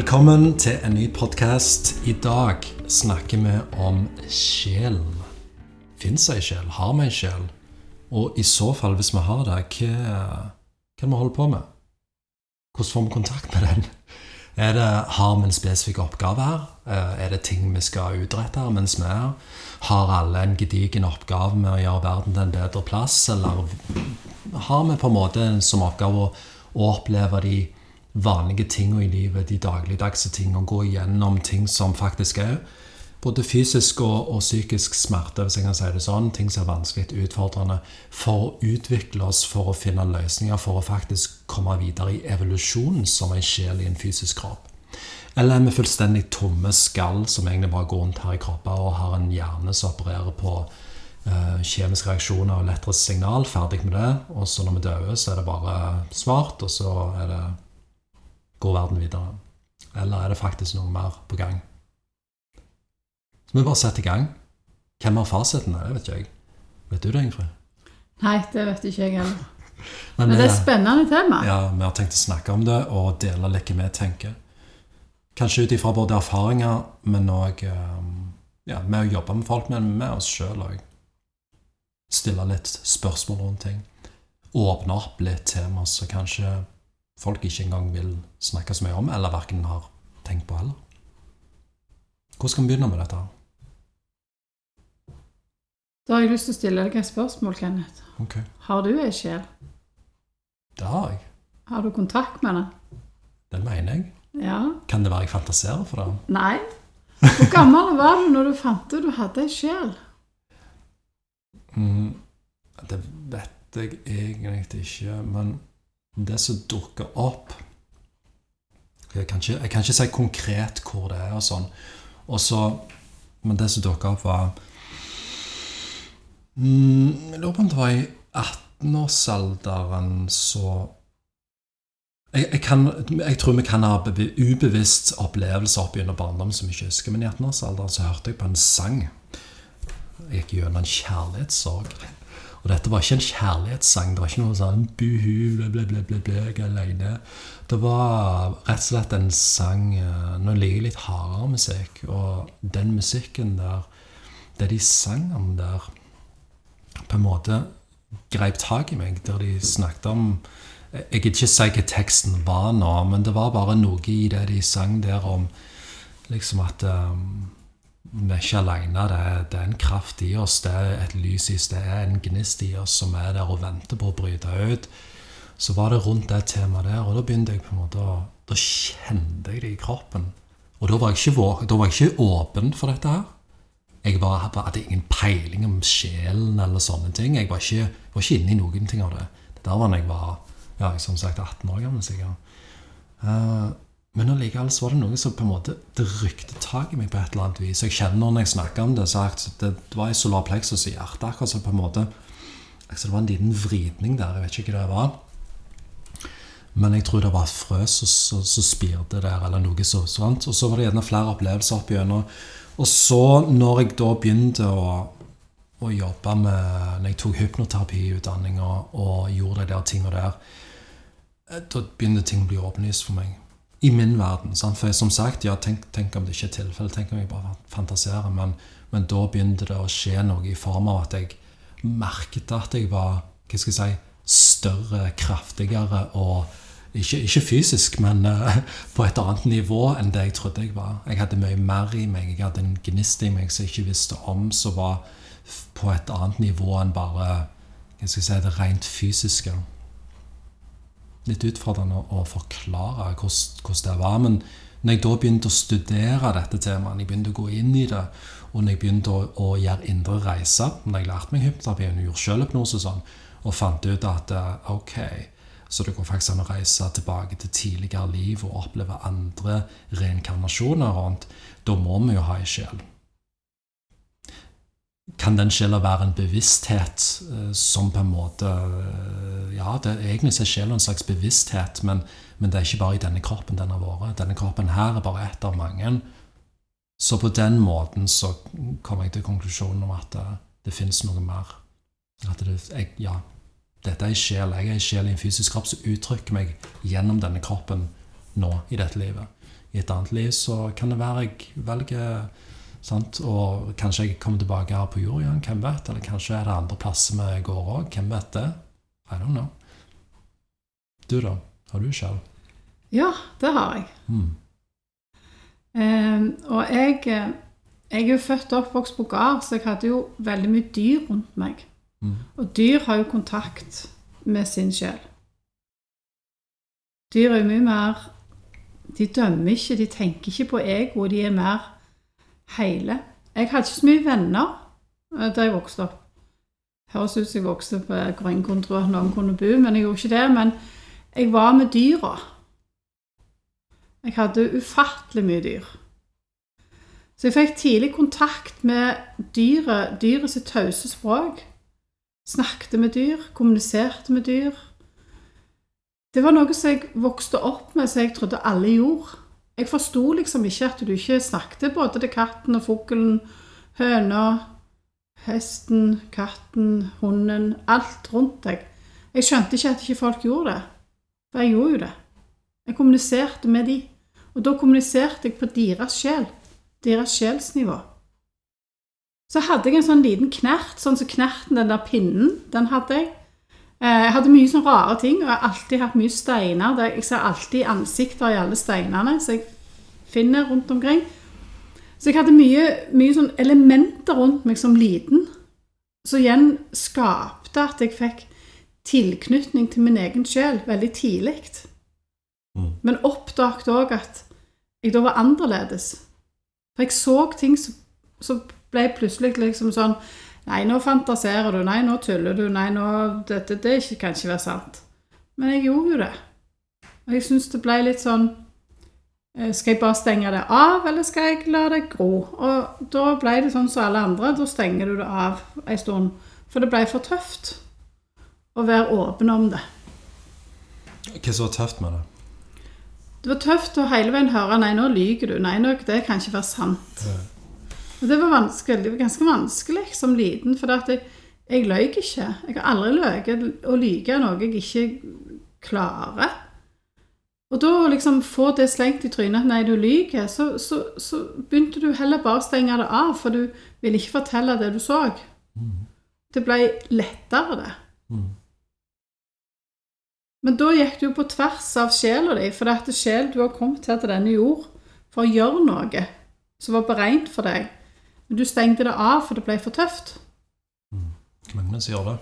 Velkommen til en ny podkast. I dag snakker vi om sjel. Fins ei sjel? Har vi ei sjel? Og i så fall, hvis vi har det, hva, er vi holde på med? Hvordan får vi kontakt med den? Er det, har vi en spesifikk oppgave her? Eh, Er det ting vi skal utrette her mens vi er? Har alle en gedigen oppgave med å gjøre verden til en bedre plass? Eller har vi på en måte som oppgave å oppleve de vanlige tingene i livet, de dagligdagse tingene, og gå igjennom ting som faktisk er både fysisk og, og psykisk smerte, hvis jeg kan si det sånn, ting som er vanskelig, utfordrende, for å utvikle oss, for å finne løsninger, for å faktisk komme videre i evolusjonen som en sjel i en fysisk kropp. Eller er vi fullstendig tomme skall som egentlig bare går rundt her i kroppen og har en hjerne som opererer på eh, kjemiske reaksjoner og elektrisk signal, ferdig med det, og så når vi dør, så er det bare svart, og så er det går verden videre? Eller er det faktisk noe mer på gang? Så vi bare setter i gang. Hvem har fasiten? Det vet ikke jeg. Vet du det, Ingrid? Nei, det vet ikke jeg heller. Men, Men det er et spennende tema. ja, vi har tenkt å snakke om det og dele litt hva vi tenker. Kanskje ut ifra både erfaringer, men òg ja, med å jobbe med folk, men med oss sjøl òg. Stille litt spørsmål rundt ting. Åpne opp litt temaer som kanskje folk ikke engang vil snakke så mye om, eller verken har tenkt på heller. Hvor skal vi begynne med dette? Da har jeg lyst til å stille deg et spørsmål, Kenneth. Ok, Har du ei sjel? Det har jeg. Har du kontakt med den? Det mener jeg. Ja? Kan det være jeg fantaserer for det? Nei? Hvor gammel var du når du fant ut du hadde ei sjel? Mm, det vet jeg egentlig ikke, men det som dukker opp jeg kan, ikke, jeg kan ikke si konkret hvor det er og sånn. Og men det som dukket opp, var mm, Jeg lurer på om det var i 18-årsalderen så jeg, jeg, kan, jeg tror vi kan ha ubevisst opplevelse opp gjennom barndommen som vi ikke husker, men i 18-årsalderen så hørte jeg på en sang. Jeg gikk gjennom en kjærlighetssorg. Og dette var ikke en kjærlighetssang. Det var ikke noe sånn buhu, ble, ble, ble, ble, ble, jeg er alene. Det var rett og slett en sang eh, Nå liker jeg litt hardere musikk, og den musikken der, det de sang om der, på en måte greip tak i meg, der de snakket om Jeg gidder ikke si hva teksten var nå, men det var bare noe i det de sang der om liksom at um, vi er ikke alene. Det det er en kraft i oss, det er et lys i oss, det er en gnist i oss som er der og venter på å bryte ut. Så var det rundt det temaet der, og da begynte jeg på en måte å Da kjente jeg det i kroppen. Og da var jeg ikke, da var jeg ikke åpen for dette her. Jeg var, hadde ingen peiling om sjelen eller sånne ting. Jeg var ikke, var ikke inne i noen ting av det. Det der var da jeg var ja, som sagt 18 år gammel. sikkert. Eh, men allikevel så var det noe som på en måte det rykte tak i meg på et eller annet vis. Jeg kjenner når jeg snakker om det, så det, det var i solar plexus i hjertet. Akkurat som på en måte altså Det var en liten vridning der. Jeg vet ikke hva det var. Men jeg tror det var et frø som spirte der, eller noe så, sånt. Og så var det gjerne flere opplevelser opp igjennom. Og så, når jeg da begynte å, å jobbe med Når jeg tok hypnoterapiutdanninga og, og gjorde de der tinga der, eh, da begynte ting å bli åpenlyst for meg. I min verden. Sant? For som sagt, ja, tenk, tenk om det ikke er tilfelle, Tenk om jeg bare fantaserer. Men, men da begynte det å skje noe i form av at jeg merket at jeg var hva skal jeg si, større, kraftigere og ikke, ikke fysisk, men uh, på et annet nivå enn det jeg trodde jeg var. Jeg hadde mye mer i meg. Jeg hadde en gnist i meg som jeg ikke visste om, som var på et annet nivå enn bare hva skal jeg si, det rent fysiske litt utfordrende å forklare hvordan, det var. Men når jeg da begynte å studere dette temaet, jeg begynte å gå inn i det, og når jeg begynte å, å gjøre indre reiser Når jeg lærte meg hypnoterapi og gjorde selvhypnose og sånn, og fant ut at eh, ok, så det går faktisk an å reise tilbake til tidligere liv og oppleve andre reinkarnasjoner rundt, da må vi jo ha ei sjel kan den sjela være en bevissthet eh, som på en måte eh, Ja, det, egentlig er sjela en slags bevissthet, men, men det er ikke bare i denne kroppen den har vært. Denne kroppen her er bare ett av mange. Så på den måten så kom jeg til konklusjonen om at det, det fins noe mer. At det, jeg, ja, dette er en sjel. Jeg er en sjel i en fysisk kropp som uttrykker meg gjennom denne kroppen nå i dette livet. i et annet liv så kan det være jeg velger sant? Og kanskje jeg kommer tilbake her på jord igjen, hvem vet? Eller kanskje er det andre plasser vi går òg, hvem vet det? I don't know. Du, da? Har du sjøl? Ja, det har jeg. Mm. Eh, og jeg, eh, jeg er jo født og oppvokst på gard, så jeg hadde jo veldig mye dyr rundt meg. Mm. Og dyr har jo kontakt med sin sjel. Dyr er jo mye mer De dømmer ikke, de tenker ikke på ego, de er mer hele. Jeg hadde ikke så mye venner eh, da jeg vokste opp. Høres ut som jeg vokste på tro at noen kunne bo, men jeg gjorde ikke det. Men jeg var med dyra. Jeg hadde ufattelig mye dyr. Så jeg fikk tidlig kontakt med dyret, dyret tause språk. Snakket med dyr, kommuniserte med dyr. Det var noe som jeg vokste opp med, som jeg trodde alle gjorde. Jeg forsto liksom ikke at du ikke snakket både til katten og fuglen, høna, hesten, katten, hunden, alt rundt deg. Jeg skjønte ikke at ikke folk gjorde det. For jeg gjorde jo det. Jeg kommuniserte med de. Og da kommuniserte jeg på deres sjel. Deres sjelsnivå. Så hadde jeg en sånn liten knert, sånn som knerten, den der pinnen, den hadde jeg. Eh, Jeg hadde mye sånne rare ting, og jeg har alltid hatt mye steiner. Jeg ser alltid ansikter i alle steinene, så jeg finner rundt omkring. Så jeg hadde mye, mye sånn elementer rundt meg som liten, som igjen skapte at jeg fikk tilknytning til min egen sjel veldig tidlig. Mm. Men oppdaget òg at jeg da var annerledes. For jeg så ting som, som ble plutselig liksom sånn Nei, nå fantaserer du. Nei, nå tuller du. Nei, nå Dette det det kan ikke være sant. Men jeg gjorde jo det. Og jeg syns det ble litt sånn eh, Skal jeg bare stenge det av, eller skal jeg la det gro? Og da ble det sånn som alle andre. Da stenger du det av en stund. For det ble for tøft å være åpen om det. Hva som var tøft med det? Det var tøft å hele veien høre 'nei, nå lyver du'. 'Nei, nå, det kan ikke være sant'. Og det var vanskelig, det var ganske vanskelig som liten, for at jeg, jeg løy ikke. Jeg har aldri løyet. Å lyge er noe jeg ikke klarer. Og da liksom få det slengt i trynet at 'nei, du lyver', så, så, så begynte du heller bare å stenge det av, for du ville ikke fortelle det du så. Mm. Det ble lettere, det. Mm. Men da gikk du på tvers av sjela di, for det er sjel du har kommet her til denne jord for å gjøre noe som var beregnet for deg. Men du stengte det av, for det ble for tøft. Hvor mange mennesker gjør det?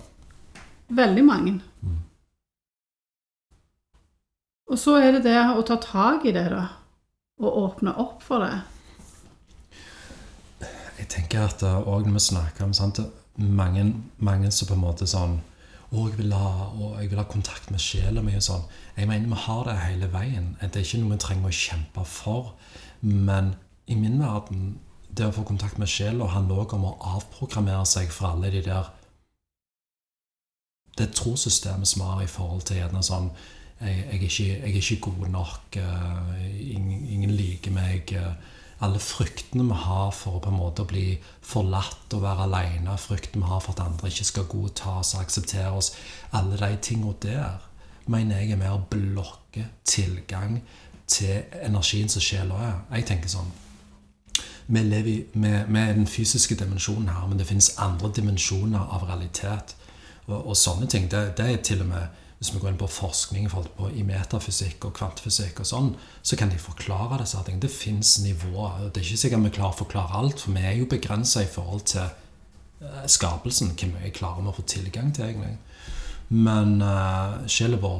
Veldig mange. Mm. Og så er det det å ta tak i det, da. Og åpne opp for det. Jeg tenker at òg når vi snakker om sant, mange, mange som på en måte sånn å, jeg vil, ha, å, jeg vil ha kontakt med sjela mi og sånn. Jeg mener vi har det hele veien. Det er ikke noe vi trenger å kjempe for. Men i min verden, det å få kontakt med sjela handler òg om å avprogrammere seg fra alle de der Det trossystemet som har i forhold til gjerne sånn jeg, jeg, er ikke, jeg er ikke god nok, eh, ingen, ingen liker meg. eh, alle fryktene vi har for å på en måte bli forlatt og være alene, frykten vi har for at andre ikke skal godta oss og akseptere oss, alle de tingene der mener jeg er med å blokke tilgang til energien som sjela er. Jeg tenker sånn vi lever med er den fysiske dimensjonen her, men det finnes andre dimensjoner av realitet. Og, og sånne ting, det, det er til og med hvis vi går inn på forskning på, i metafysikk og kvantefysikk, og sånn, så kan de forklare disse tingene. Det fins nivåer. Det er ikke sikkert vi klarer å forklare alt, for vi er jo begrensa i forhold til eh, skapelsen. Hvor mye klarer vi å få tilgang til, egentlig. Men uh, sjelen vår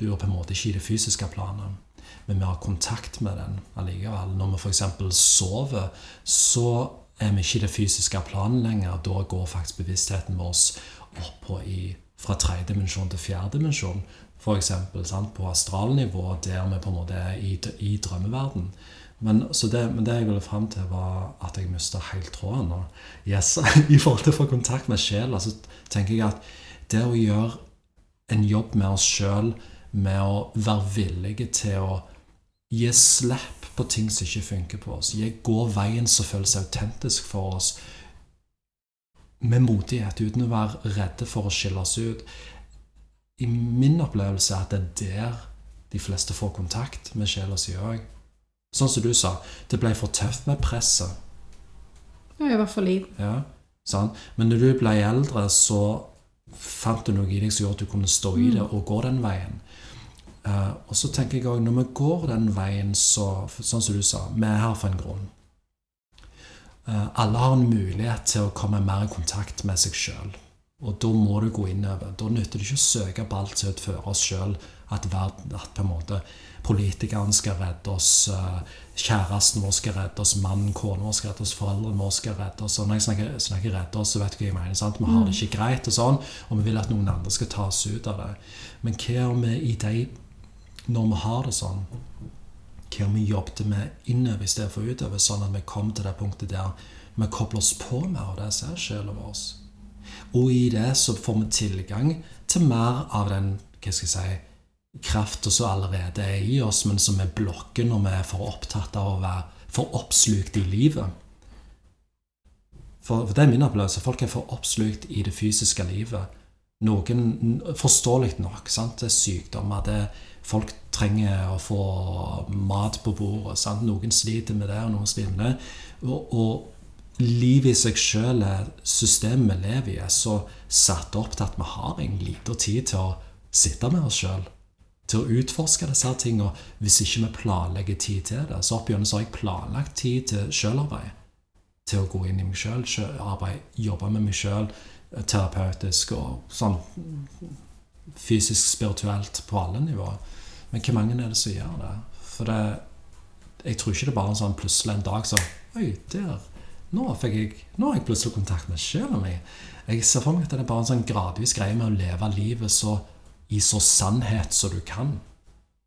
bor på en måte ikke i det fysiske planet. Men vi har kontakt med den allikevel. Når vi f.eks. sover, så er vi ikke i det fysiske planet lenger. Da går faktisk bevisstheten vår opp i fra tredje dimensjon til fjerde dimensjon, f.eks. på astralnivå, der vi på en måte er i, i drømmeverden. Men, det, men det jeg ville fram til, var at jeg mista helt tråden. Og yes, I forhold til å få kontakt med sjela, så tenker jeg at det å gjøre en jobb med oss sjøl, med å være villige til å gi slipp på ting som ikke funker på oss, gi, gå veien som føles autentisk for oss, med modighet, uten å være redde for å skille oss ut. I min opplevelse er at det er der de fleste får kontakt med sjela si òg. Sånn som du sa, det ble for tøft med presset. Ja, jeg var for liten. Ja, sant? Men når du ble eldre, så fant du noe i deg som gjorde at du kunne stå i det og gå den veien. Eh, og så tenker jeg også, når vi går den veien, så Sånn som du sa, vi er her for en grunn. Eh, alle har en mulighet til å komme mer i kontakt med seg sjøl. Og da må du gå innover. Da nytter det ikke å søke på alt som utfører oss sjøl. At, verden- at på en måte politikerne skal redde oss, eh, kjæresten vår skal redde oss, mannen, kona vår skal redde oss, foreldrene våre skal redde oss. Og når jeg snakker, snakker redde oss, så vet du hva jeg mener. sant? Vi har det ikke greit, og sånn, og vi vil at noen andre skal ta oss ut av det. Men hva om vi i de når vi har det sånn? Hva vi jobbet med innover i stedet for utover, sånn at vi kom til det punktet der vi kobler oss på mer av det som er sjela vår? Og i det så får vi tilgang til mer av den hva skal jeg si, krafta som allerede er i oss, men som vi blokker når vi er for opptatt av å være for oppslukt i livet. For, for det er min opplevelse. Folk er for oppslukt i det fysiske livet. Noen Forståelig nok. sant? Det er sykdommer. Det, folk trenger å få mat på bordet. sant? Noen sliter med det, og noen sliter med det. Og, og livet i seg sjøl systemet vi lever i, er så satt opp til at vi har en liten tid til å sitte med oss sjøl. Til å utforske disse tingene. Hvis ikke vi planlegger tid til det. Så opp så har jeg planlagt tid til sjølarbeid. Til å gå inn i meg sjøl, jobbe med meg sjøl, terapeutisk og sånn fysisk, spirituelt, på alle nivåer. Men hvor mange er det som gjør det? For det, jeg tror ikke det er bare en sånn plutselig en dag som, Oi, der nå, jeg, nå har jeg plutselig kontakt med sjela mi. Jeg ser for meg at det er bare en sånn gradvis greie med å leve livet så, i så sannhet som du kan.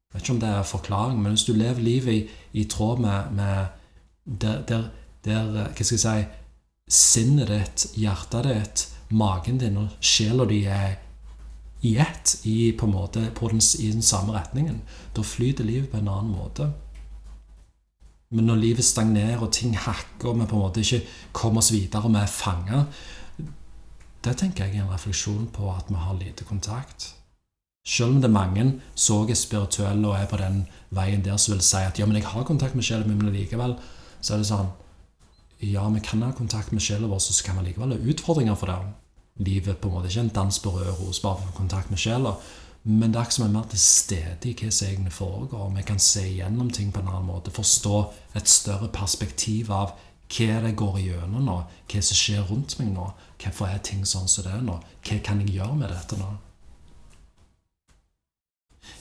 Jeg vet ikke om det er forklaring, men hvis du lever livet i, i tråd med, med der, der, der, Hva skal jeg si Sinnet ditt, hjertet ditt, magen din og sjela di er i ett, i, på måte, på den, i den samme retningen, da flyter livet på en annen måte. Men når livet stagnerer og ting hakker, og vi på en måte ikke kommer oss videre, og vi er fanga Det tenker jeg er en refleksjon på at vi har lite kontakt. Selv om det er mange som er spirituelle og er på den veien der som vil si at ja, men jeg har kontakt med sjelen min, men likevel så er det sånn Ja, vi kan ha kontakt med sjelen vår, så kan vi likevel ha utfordringer for det. Livet på en måte ikke en dans på røde ros bare for kontakt med sjela. Men det er ikke som er mer til stede i hva som egentlig foregår. Vi kan se igjennom ting på en annen måte. Forstå et større perspektiv av hva det går igjennom nå. Hva som skjer rundt meg nå. Hvorfor er ting sånn som det er nå? Hva kan jeg gjøre med dette nå?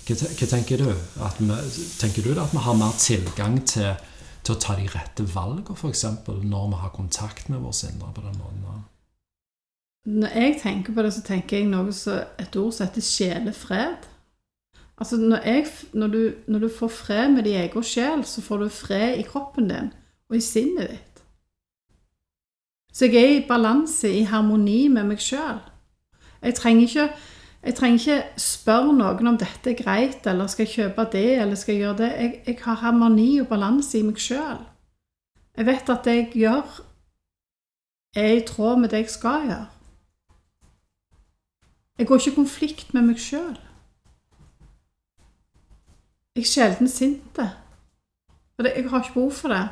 Hva, tenker du? Vi, tenker du at vi har mer tilgang til, til å ta de rette valgene, f.eks., når vi har kontakt med vår indre på den måten? Når jeg tenker på det, så tenker jeg noe så, et ord som heter sjelefred. Altså, når, jeg, når, du, når du får fred med din egen sjel, så får du fred i kroppen din og i sinnet ditt. Så jeg er i balanse, i harmoni med meg sjøl. Jeg trenger ikke jeg trenger ikke spørre noen om dette er greit, eller skal jeg kjøpe det, eller skal jeg gjøre det. Jeg, jeg har harmoni og balanse i meg sjøl. Jeg vet at det jeg gjør, er i tråd med det jeg skal gjøre. Jeg går ikke i konflikt med meg sjøl. Jeg er sjelden sint. Jeg har ikke behov for det.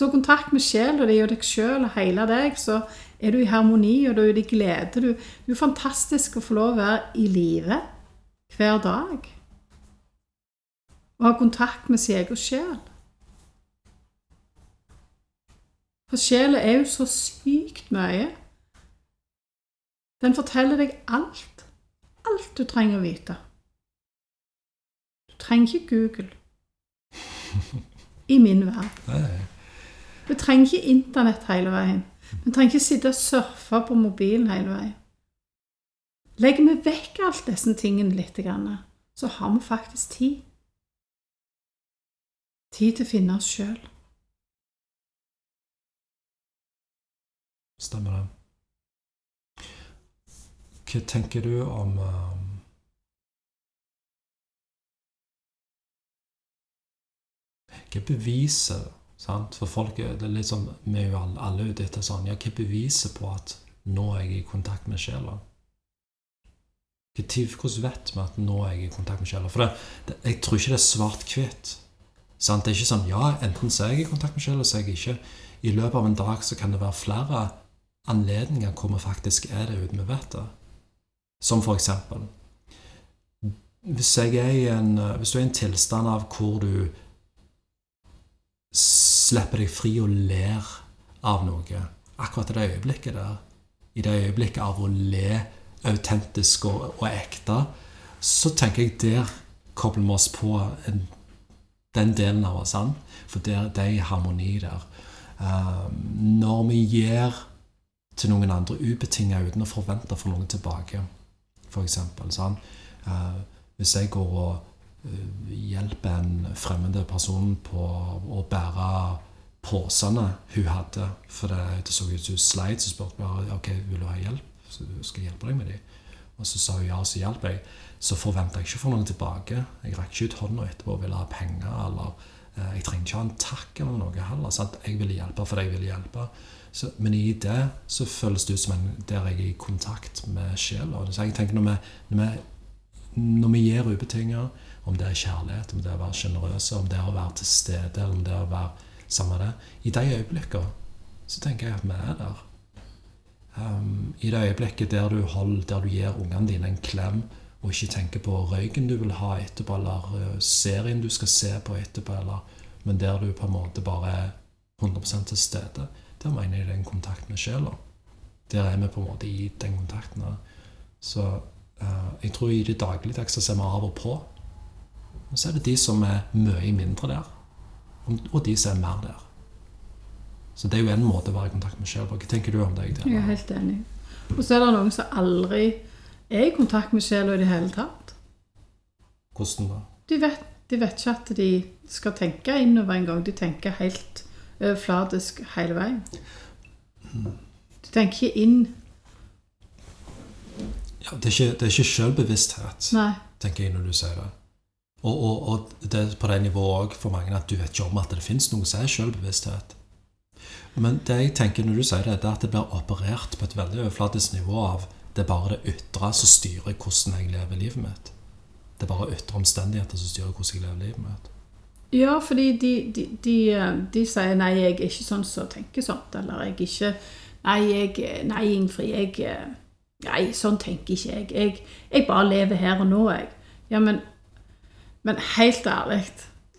Har kontakt med sjela di og deg sjøl og hele deg, så er du i harmoni, og du er i glede. Du, du er fantastisk å få lov å være i live hver dag. Og ha kontakt med sin egen sjel. For sjela er jo så sykt mye. Den forteller deg alt. Alt du trenger å vite. Du trenger ikke Google. I min verden. Du trenger ikke internett hele veien. Du trenger ikke sitte og surfe på mobilen hele veien. Legger vi vekk alt disse tingene litt, så har vi faktisk tid. Tid til å finne oss sjøl. Stemmer det. Hva tenker du om um, Hva beviser sant? For folk det er sånn, Vi er jo alle, alle ute etter sånn Ja, hva beviser på at nå er jeg i kontakt med sjela? Hvordan vet vi at nå er jeg i kontakt med sjela? For det, det, jeg tror ikke det er svart-hvitt. Det er ikke sånn ja, enten så er jeg i kontakt med sjela, så er jeg ikke. I løpet av en dag så kan det være flere anledninger hvor vi faktisk er det uten vi vet det. Som for eksempel hvis, en, hvis du er i en tilstand av hvor du slipper deg fri og ler av noe akkurat i det øyeblikket der, i det øyeblikket av å le autentisk og, og ekte, så tenker jeg der kobler vi oss på en, den delen av oss. an. For der, det er harmoni der. Um, når vi gir til noen andre ubetinget uten å forvente å få noe tilbake, f.eks. Sånn. Uh, hvis jeg går og uh, hjelper en fremmed person på å bære posene hun hadde, for det, det så ut som hun sleit, så spurte jeg ok, vil du ha hjelp, så skal jeg hjelpe deg med dem. Og så sa hun ja, så hjalp jeg. Så forventa jeg ikke å få noe tilbake. Jeg rakk ikke ut hånda etterpå og ville ha penger. eller Jeg trenger ikke ha en takk eller noe heller. Sant? Jeg ville hjelpe fordi jeg ville hjelpe. Så, men i det så føles det ut som en, der jeg er i kontakt med sjela. Så jeg tenker når vi, når vi når vi gir ubetinga, om det er kjærlighet, om det er å være sjenerøse, om det er å være til stede, om det er å være sammen med det I de øyeblikkene så tenker jeg at vi er der. Um, I det øyeblikket der du, holder, der du gir ungene dine en klem, og ikke tenker på røyken du vil ha etterpå, eller uh, serien du skal se på etterpå, eller, men der du på en måte bare er 100 til stede, der mener jeg det er en kontakt med sjela. Der er vi på en måte i den kontakten. Så uh, jeg tror i det dagligdagse ser vi av og på. Og så er det de som er mye mindre der, og de som er mer der. Så det er jo en måte å være i kontakt med sjela på. Hva tenker du om det? Jeg er helt enig. Og så er det noen som aldri er i kontakt med sjela i det hele tatt. Hvordan da? De vet, de vet ikke at de skal tenke innover engang. De tenker helt overflatisk hele veien. De tenker ikke inn. Ja, det er ikke, det er ikke selvbevissthet, Nei. tenker jeg når du sier det. Og, og, og det er på det nivået òg for mange at du vet ikke om at det fins noe som er selvbevissthet. Men det jeg tenker når du sier det, det er at det blir operert på et veldig overflatisk nivå av det er bare det ytre som styrer hvordan jeg lever livet mitt. Det er bare ytre omstendigheter som styrer hvordan jeg lever livet mitt. Ja, fordi de, de, de, de sier 'nei, jeg er ikke sånn som tenker sånt', eller 'jeg er ikke Nei, jeg, nei Ingfrid, jeg Nei, sånn tenker ikke jeg. jeg. Jeg bare lever her og nå, jeg. Ja, men, men helt ærlig,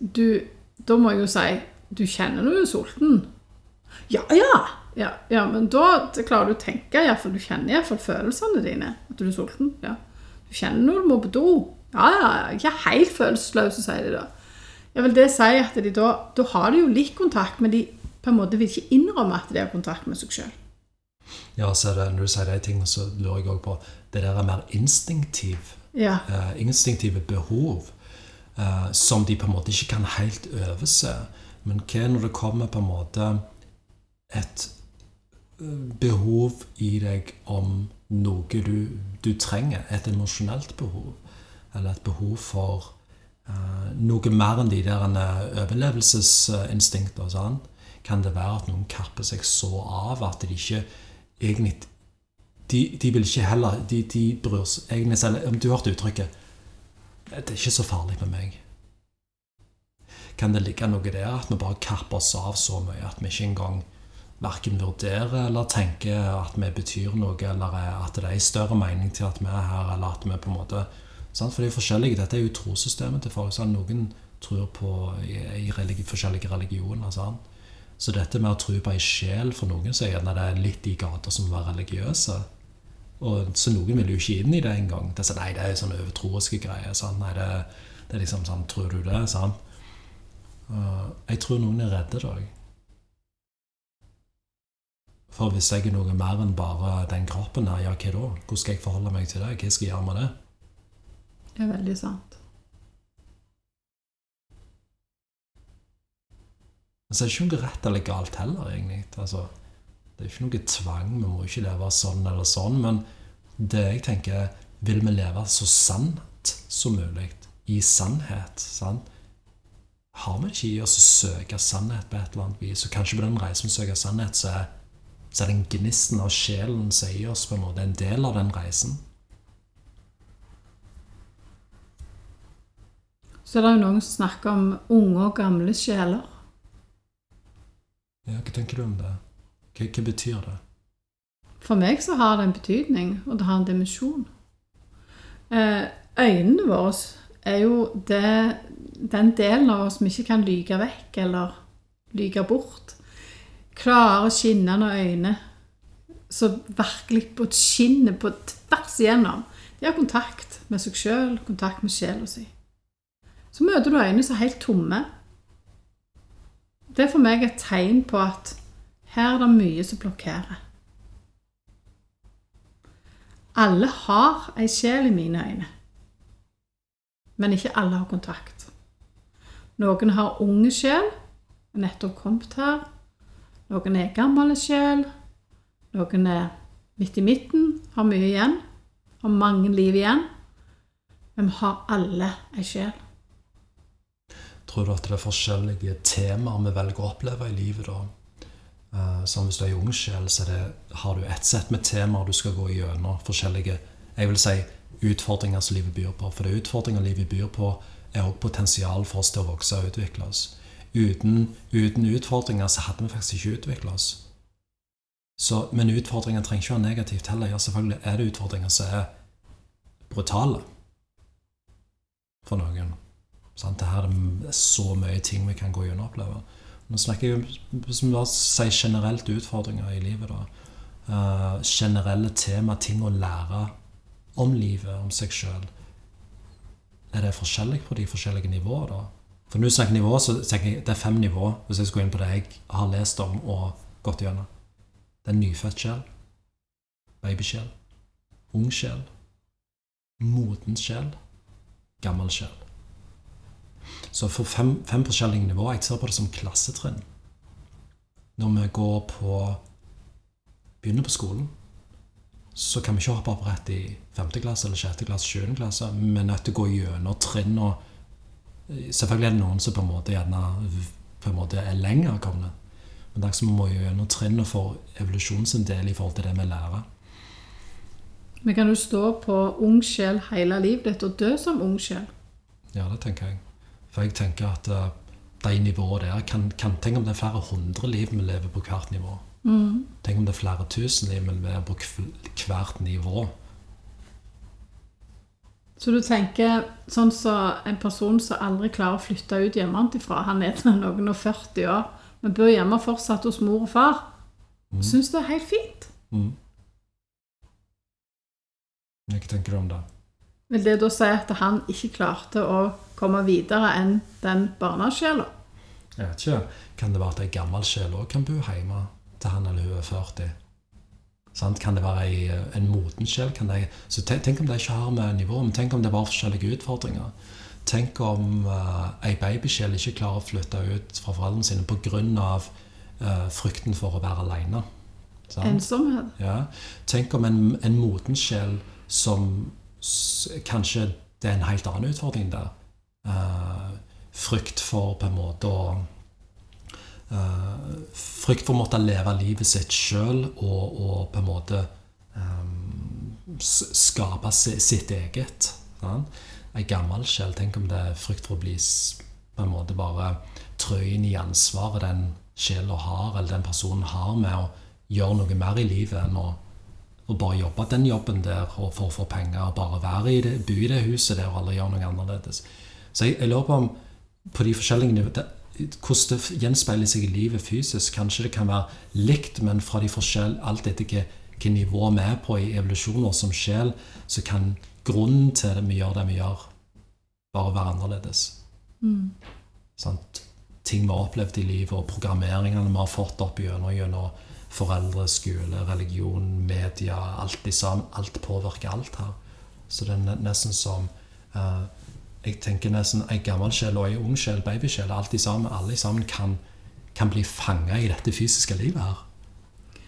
du Da må jeg jo si Du kjenner du er sulten. Ja, ja! Ja, ja men da klarer du å tenke, iallfall. Du kjenner iallfall følelsene dine. At du er sulten. Ja. Du kjenner når du må på do. Ja, ja, ja. Ikke helt følelsesløse, sier de da. Jeg vil det si at de da, da har de jo litt kontakt, men de på en måte vil ikke innrømme at de har kontakt med seg sjøl. Ja, så det, når du sier de tingene, så lurer jeg òg på Det der er mer instinktiv. Ja. Eh, instinktive behov eh, som de på en måte ikke kan helt overse. Men hva når det kommer på en måte et eh, behov i deg om noe du, du trenger? Et emosjonelt behov? Eller et behov for uh, noe mer enn de der overlevelsesinstinkter? Sånn? Kan det være at noen kapper seg så av at de ikke egentlig De, de vil ikke heller De, de bryr seg egentlig selv Om du hørte uttrykket 'Det er ikke så farlig med meg'. Kan det ligge noe der at vi bare kapper oss av så mye at vi ikke engang verken vurderer eller tenker at vi betyr noe, eller at det er en større mening til at vi er her, eller at vi på en måte sant? For det er forskjellige, Dette er jo trossystemet til folk. Sant? Noen tror på i, religi, forskjellige religioner. Sant? Så dette med å tro på ei sjel for noen, så er gjerne det litt i gata som å være religiøse. Og, så noen vil jo ikke inn i det engang. Det sånn, nei, det er sånne overtroiske greier. Sant? Nei, det, det, er liksom sånn Tror du det? Sant? Uh, jeg tror noen er redde da. For hvis jeg er noe mer enn bare den kroppen her, ja, hva da? Hvordan skal jeg forholde meg til det? Hva skal jeg gjøre med det? Det er veldig sant. Men så er det ikke noe rett eller galt heller, egentlig. Altså, det er ikke noe tvang, vi må ikke leve sånn eller sånn. Men det jeg tenker, vil vi leve så sant som mulig? I sannhet? sant? Har vi ikke i oss å søke sannhet på et eller annet vis? Og kanskje på den reisen vi søker sannhet, så er, så er den gnisten av sjelen som er i oss, på en måte en del av den reisen. Så er det jo noen som snakker om unge og gamle sjeler. Ja, hva tenker du om det? Hva, hva betyr det? For meg så har det en betydning, og det har en dimensjon. Eh, øynene våre er jo det, den delen av oss som ikke kan lyge vekk eller lyge bort. Klare, skinnende øyne som virkelig på skinner på tvers igjennom. De har kontakt med seg sjøl, kontakt med sjela si. Så møter du øyne som er helt tomme. Det er for meg et tegn på at her er det mye som blokkerer. Alle har ei sjel i mine øyne, men ikke alle har kontakt. Noen har unge sjel, nettopp kommet her. Noen er gamle sjel. Noen er midt i midten, har mye igjen, har mange liv igjen. Men vi har alle ei sjel. Tror du at det er forskjellige temaer vi velger å oppleve i livet da? Uh, som hvis du er ung sjel, så det, har du ett sett med temaer du skal gå gjennom. Forskjellige jeg vil si, utfordringer som livet byr på. For det utfordringer livet byr på, er også potensial for oss til å vokse og utvikle oss. Uten, uten utfordringer så hadde vi faktisk ikke utvikla oss. Så, men utfordringer trenger ikke være negativt heller. Ja, selvfølgelig er det utfordringer som er brutale for noen. Sant? Det her er så mye ting vi kan gå gjennom og oppleve. Nå snakker jeg hvis vi generelt utfordringer i livet. da. Uh, generelle tema, ting å lære om livet, om seg sjøl. Er det forskjellig på de forskjellige nivåene, da? For når du snakker nivå, så tenker jeg det er fem nivå, hvis jeg skal gå inn på det jeg har lest om og gått gjennom. Det er nyfødt sjel, babysjel, ung sjel, moden sjel, gammel sjel. Så for fem, fem forskjellige nivåer. Jeg ser på det som klassetrinn. Når vi går på begynner på skolen, så kan vi ikke hoppe opp rett i 5. klasse eller 6. klasse, 7. klasse. Vi er nødt til å gå gjennom trinn. Selvfølgelig er det noen som på en måte gjerne på en måte er lenger komne. Men er som vi må gjennom trinnene for evolusjonen sin del i forhold til det vi lærer. Men kan du stå på ung sjel hele livet ditt og dø som ung sjel? Ja, det tenker jeg. For jeg tenker at uh, de nivåene der kan, kan, Tenk om det er flere hundre liv vi lever på hvert nivå. Mm. Tenk om det er flere tusen liv vi lever på hvert nivå. Så du tenker sånn som så en person som aldri klarer å flytte ut hjemmefra, han er til noen og 40 år, men bor hjemme fortsatt hos mor og far, mm. syns det er helt fint. Mm. Hva tenker du om det? Vil det da si at han ikke klarte å komme videre enn den barnesjela? Jeg vet ikke. Kan det være at ei gammel sjel òg kan bo hjemme til han eller hun er 40? Sant? Kan det være i, en moden sjel? Så tenk, tenk, om det ikke har med nivå, men tenk om det var forskjellige utfordringer. Tenk om uh, ei babysjel ikke klarer å flytte ut fra foreldrene sine pga. Uh, frykten for å være alene. Ensomhet. Ja. Tenk om en, en moden sjel som kanskje det er en helt annen utfordring der. Uh, frykt for på en måte å Frykt for å måtte leve livet sitt sjøl og, og, på en måte um, skape sitt eget. Sånn? Ei gammel sjel, tenk om det er frykt for å bli på en måte bare trø i ansvaret den sjela har, eller den personen har, med å gjøre noe mer i livet enn å å bare jobbe den jobben der og for å få penger. og Bare være i det, bo i det huset der og aldri gjøre noe annerledes. Så jeg, jeg lurer på om på de forskjellige nivåene hvordan det gjenspeiler seg i livet fysisk. Kanskje det kan være likt, men fra de forskjell, alt etter hvilket nivå vi er på i evolusjoner som sjel, så kan grunnen til det vi gjør det vi gjør, bare være annerledes. Mm. Sånn, ting vi har opplevd i livet, og programmeringene vi har fått opp gjennom, gjennom foreldre, skole, religion, media, alt sammen. Alt påvirker alt her. Så det er nesten som uh, Jeg tenker nesten ei gammel sjel og ei ung sjel, babysjel, alt sammen, alle sammen kan, kan bli fanga i dette fysiske livet her.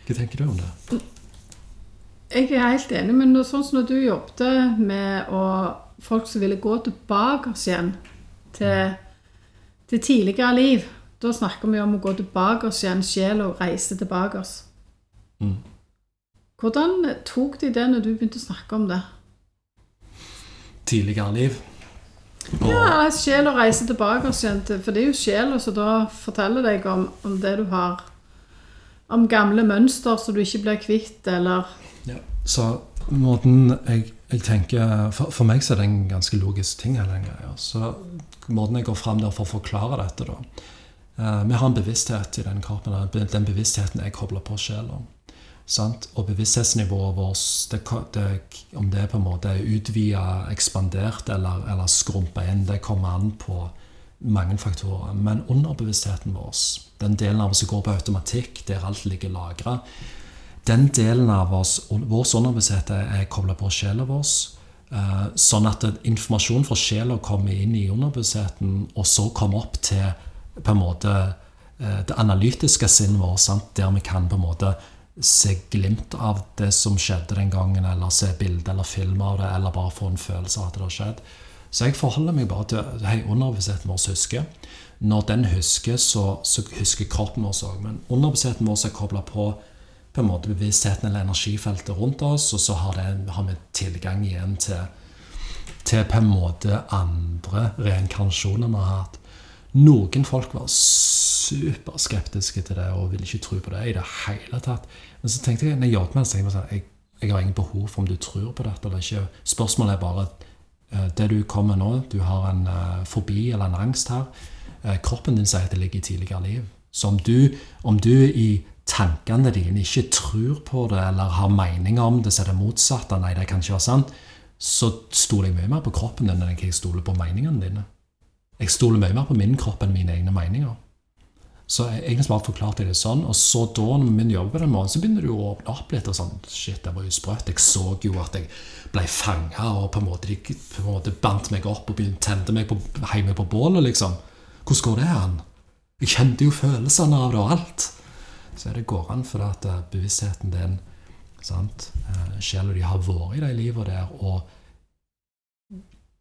Hva tenker du om det? Jeg er helt enig, men sånn som når du jobbet med å, folk som ville gå tilbake igjen til, til tidligere liv da snakker vi om å gå tilbake igjen, sjel og reise tilbake oss. Mm. Hvordan tok de det når du begynte å snakke om det? Tidligere liv. Og, Ja, sjela reiser tilbake oss igjen For det er jo sjela som da forteller deg om, om det du har Om gamle mønster som du ikke blir kvitt, eller ja. Så måten jeg, jeg tenker for, for meg så er det en ganske logisk ting. hele den greia. Så måten jeg går fram der for å forklare dette, da eh, Vi har en bevissthet i den kroppen. Den bevisstheten er kobla på sjela. Sant? Og bevissthetsnivået vårt, det, det, om det på en måte er utvida, ekspandert eller, eller skrumpa inn, det kommer an på mange faktorer. Men underbevisstheten vår, den delen av oss som går på automatikk, der alt ligger lagra, den delen av oss, vår underbevissthet er kobla på sjela vår. eh, Sånn at informasjon fra sjela kommer inn i underbevisstheten, og så kommer opp til på en måte eh, det analytiske sinnet vårt, der vi kan på en måte se glimt av det som skjedde den gangen, eller se bilde eller film av det, eller bare få en følelse av at det har skjedd. Så jeg forholder meg bare til hei, underbevisstheten vår husker. Når den husker, så, så husker kroppen vår òg. Men underbevisstheten vår er kobla på på en måte bevisstheten eller energifeltet rundt oss, og så har, det, har vi tilgang igjen til, til på en måte andre reinkarnasjoner vi har hatt. Noen folk var superskeptiske til det og ville ikke tro på det i det hele tatt. Men så tenkte jeg når jeg jobbet med det, så sånn, jeg, jeg har ingen behov for om du tror på dette eller ikke. Spørsmålet er bare eh, det du kommer nå, du har en uh, fobi eller en angst her. Uh, kroppen din sier at det ligger i tidligere liv. Så om du, om du i tankene dine ikke tror på det eller har meninger om det, så er det motsatte. Nei, det kan ikke være sant. Så stoler jeg mye mer på kroppen din enn jeg stoler på meningene dine. Jeg stoler mye mer på min kropp enn mine egne meninger. Så egentlig bare forklarte jeg det sånn. Og så da, når vi begynner på den måten, så begynner du å åpne opp litt. og sånn, Shit, det var jo sprøtt. Jeg så jo at jeg ble fanga, og på en måte de på en måte bandt meg opp og begynte tente meg på, hjemme på bålet, liksom. Hvordan går det an? Jeg kjente jo følelsene av det og alt. Så det går an, for at eh, bevisstheten din sant, eh, Sjela di har vært i de livene der, og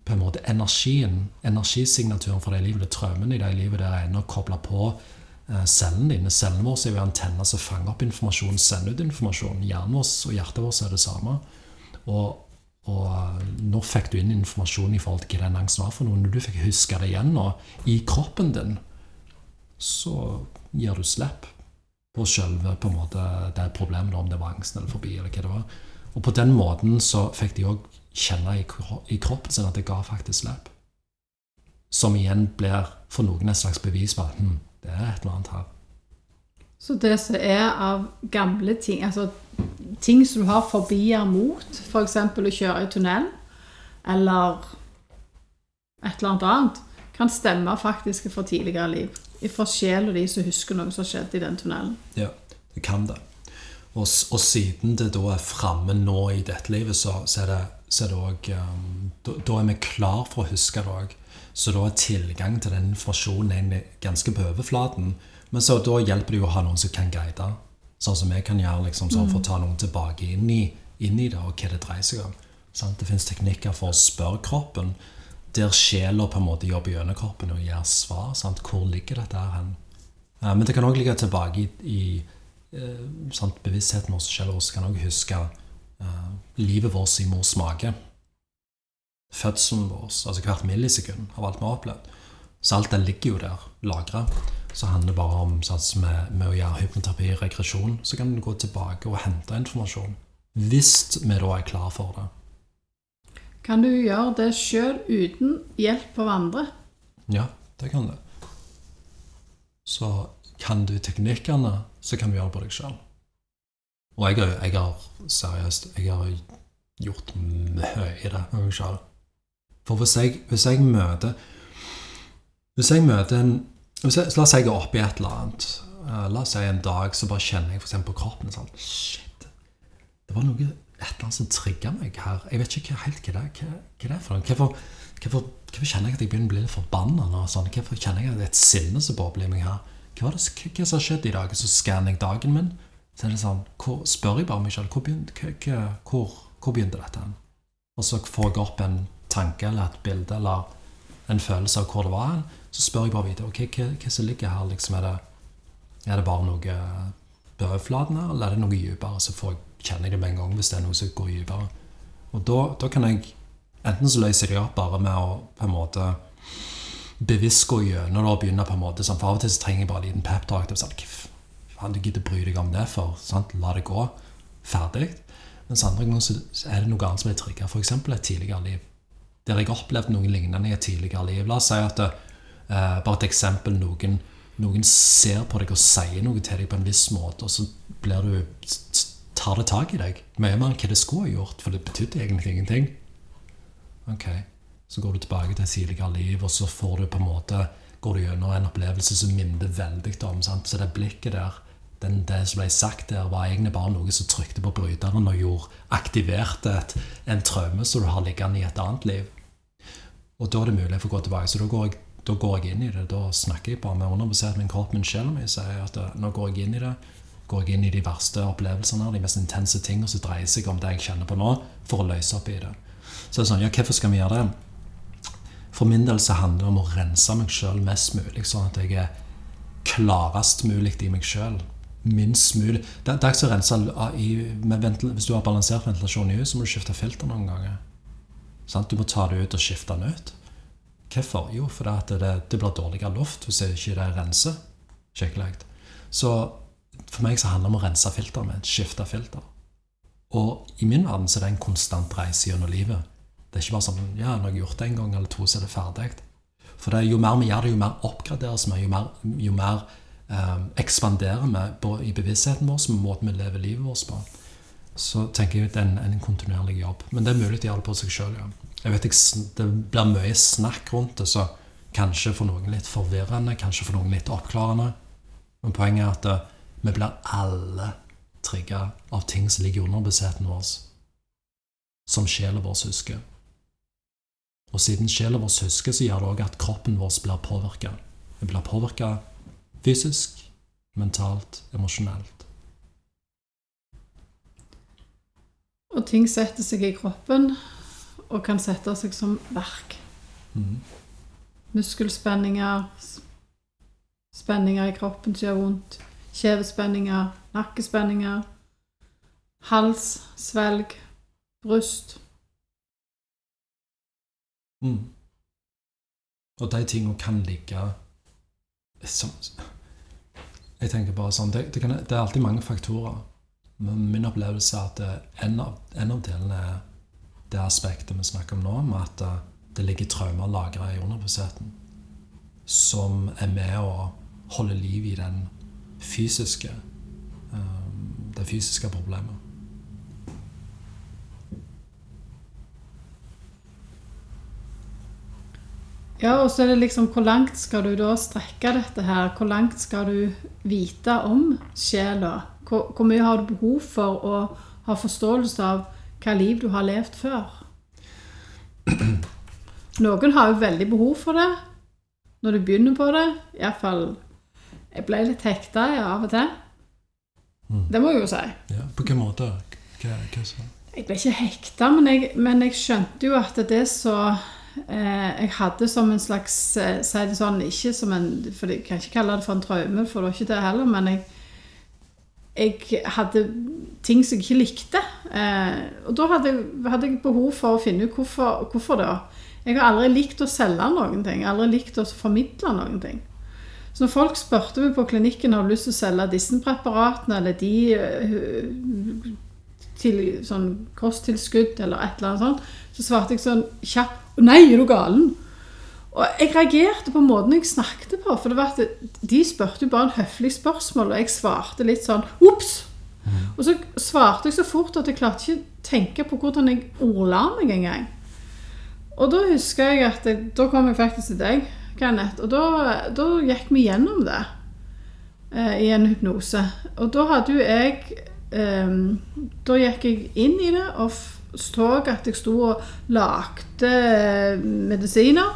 på en måte energien, energisignaturen for livet, det traumen i det livet, der, er ennå kobla på eh, cellene dine. Cellene våre er jo antenner som fanger opp informasjon, sender ut informasjon. Hjernen vår og hjertet vårt er det samme. Og, og eh, nå fikk du inn informasjon i forhold til hva den angsten var for noe. Når du fikk huske det igjen nå, i kroppen din, så gir du slipp på selve på en måte, det problemet, om det var angsten eller forbi, eller hva det var. Og på den måten så fikk de òg kjenne i, kroppen sin at det ga faktisk slipp. Som igjen blir for noen et slags bevis på at hm, det er et eller annet her. Så det som er av gamle ting, altså ting som du har forbier mot, f.eks. å kjøre i tunnel, eller et eller annet annet, kan stemme faktisk fra tidligere liv. Fra sjela di som husker noe som skjedde i den tunnelen. Ja, det kan det. Og, og siden det da er framme nå i dette livet, så, så er det så er det også, um, da, da er vi klar for å huske det òg. Så da er tilgang til den informasjonen egentlig ganske på overflaten. Men så da hjelper det jo å ha noen som kan guide. Sånn som jeg kan gjøre liksom, sånn, for å ta noen tilbake inn i, inn i det, og hva det dreier seg om. Sant? Det fins teknikker for å spørre kroppen, der sjela på en måte jobber gjennom kroppen og gir svar. Sant? Hvor ligger dette hen? Men det kan òg ligge tilbake i, i sant, bevisstheten vår. selv også kan også huske eh, livet vårt i mors mage. Fødselen vår, altså hvert millisekund av alt vi har opplevd. Så alt det ligger jo der, lagra. Så handler det bare om sånn, med, med å gjøre hypnoterapi og regresjon. Så kan du gå tilbake og hente informasjon. Hvis vi da er klar for det. Kan du gjøre det sjøl uten hjelp av andre? Ja, det kan du. Så kan du teknikkene, så kan du gjøre på deg sjøl. Og jeg, jeg har seriøst jeg har gjort mye i det med meg sjøl. For hvis jeg, hvis jeg møter Hvis jeg møter en jeg, La oss si jeg er oppe i et eller annet. Eh, La oss si en dag så bare kjenner jeg eksempel på kroppen sånn Shit. Det var noe et eller annet som trigga meg her. Jeg vet ikke helt hva det, hva, hva det er for noe. Hvorfor, hvorfor, hvorfor kjenner jeg at jeg begynner å bli litt forbanna nå? Sånn? Hvorfor kjenner jeg at det er et sinne som bobler i meg her? Hva, var det, som har skjedd i dag? Så skanner jeg dagen min. Så er det sånn, hvor, spør jeg bare meg sjøl hvor, hvor, begynte dette? Og så får jeg opp en tanke eller et bilde eller en følelse av hvor det var. Så spør jeg bare videre okay, hva, hva som ligger her. liksom Er det, er det bare noe på overflaten her, eller er det noe dypere? Så jeg, kjenner jeg det med en gang hvis det er noe som går dypere. Og da, da kan jeg Enten så løser de opp bare med å på en måte bevisst gå gjennom det og begynne på en måte sånn, For av og til så trenger jeg bare en liten peptalk. Sånn, «Hva faen, du gidder bry deg om det for? Sant? La det gå. Ferdig. Mens andre ganger så er det noe annet som er trigga. F.eks. et tidligere liv. Der jeg har opplevd noe lignende i et tidligere liv. La oss si at det, eh, Bare et eksempel. Noen, noen ser på deg og sier noe til deg på en viss måte, og så blir du, tar det tak i deg. Mye mer enn hva det skulle ha gjort, for det betydde egentlig ingenting. Ok, Så går du tilbake til et tidligere liv, og så får du på en måte går du gjennom en opplevelse som minner veldig om. Sant? Så det blikket der, den, det som ble sagt der, var egentlig bare noe som trykte på bryteren og gjorde, aktiverte et, en traume som du har liggende i et annet liv. Og da er det mulig for å gå tilbake. Så da går jeg, da går jeg inn i det. Da snakker jeg bare med underbevisstheten min kropp, min sjel min, sier at eh, nå går jeg inn i det. Går jeg inn i de verste opplevelsene, de mest intense tingene som dreier seg om det jeg kjenner på nå, for å løse opp i det. Så det er sånn, ja, hvorfor skal vi gjøre det? For min del så handler det om å rense meg sjøl mest mulig, sånn at jeg er klarest mulig i meg sjøl. Minst mulig. Det er ikke så rense med Hvis du har balansert ventilasjon i huset, så må du skifte filter noen ganger. Sånn? Du må ta det ut og skifte den ut. Hvorfor? Jo, fordi det, det, blir dårligere luft hvis jeg ikke det renser skikkelig. Så for meg så handler det om å rense filteret mitt. Skifte filter. Og i min verden så er det en konstant reise gjennom livet. Det er ikke bare sånn ja, når jeg har gjort det en gang eller to, så er det ferdig. For det, jo mer vi gjør det, jo mer oppgraderes vi. Jo mer, jo mer eh, ekspanderer vi i bevisstheten vår, med måten vi lever livet vårt på. Så tenker jeg at det er en, en kontinuerlig jobb. Men det er mulig å gjøre det på seg sjøl. Ja. Jeg vet ikke, Det blir mye snakk rundt det, så kanskje for noen litt forvirrende, kanskje for noen litt oppklarende. Men poenget er at det, eh, vi blir alle trigga av ting som ligger under bevisstheten vår, som sjela vår husker. Og siden sjela vår husker, så gjør det òg at kroppen vår blir påvirka. Vi blir påvirka fysisk, mentalt, emosjonelt. Og ting setter seg i kroppen og kan sette seg som verk. Mm. Muskelspenninger, spenninger i kroppen som gjør vondt, kjevespenninger, nakkespenninger, hals, svelg, bryst. Mm. Og de tingene kan ligge som Jeg tenker bare sånn det, det, kan, det, er alltid mange faktorer. Men min opplevelse er at en av, en av delene er det aspektet vi snakker om nå, med at det ligger traumer lagra i underbevisstheten som er med å holde liv i den fysiske det fysiske problemet. Ja, og så er det liksom Hvor langt skal du da strekke dette her? Hvor langt skal du vite om sjela? Hvor, hvor, mye har du behov for å ha forståelse av hva liv du har levd før? Noen har jo veldig behov for det når du begynner på det. Iallfall Jeg ble litt hekta av og til. Mm. Det må jeg jo si. Ja, På hvilken måte? Hva, hva så? Jeg ble ikke hekta, men men jeg skjønte jo at det så eh, Jeg hadde som en slags eh, Si det sånn, ikke som en For jeg kan ikke kalle det for en traume, for det var ikke det heller, men jeg jeg hadde ting som jeg ikke likte. Eh, og da hadde, hadde, jeg behov for å finne ut hvorfor, hvorfor det. Jeg har aldri likt å selge noen ting. Aldri likt å formidle noen ting. Så når folk spurte meg på klinikken har du lyst til å selge disse preparatene eller de til sånn kosttilskudd eller et eller annet sånt, så svarte jeg sånn kjapt Nei, er du galen? Og jeg reagerte på måten jeg snakket på. For det var at de spurte jo bare en høflig spørsmål, og jeg svarte litt sånn Ops! Mm. Og så svarte jeg så fort at jeg klarte ikke å tenke på hvordan jeg ordla meg engang. Og da husker jeg at jeg, da kom jeg faktisk til deg. Kenneth. Og da, da gikk vi gjennom det eh, i en hypnose. Og da hadde jo jeg eh, Da gikk jeg inn i det og så at jeg sto og lagde eh, medisiner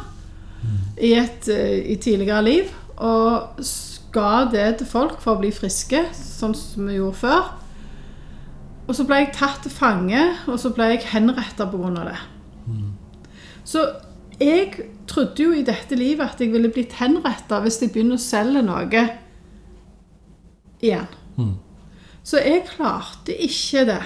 i et eh, i tidligere liv. Og ga det til folk for å bli friske, sånn som vi gjorde før. Og så ble jeg tatt til fange, og så ble jeg henretta pga. det. Så jeg trodde jo i dette livet at jeg ville blitt henretta hvis jeg begynner å selge noe igjen. Mm. Så jeg klarte ikke det.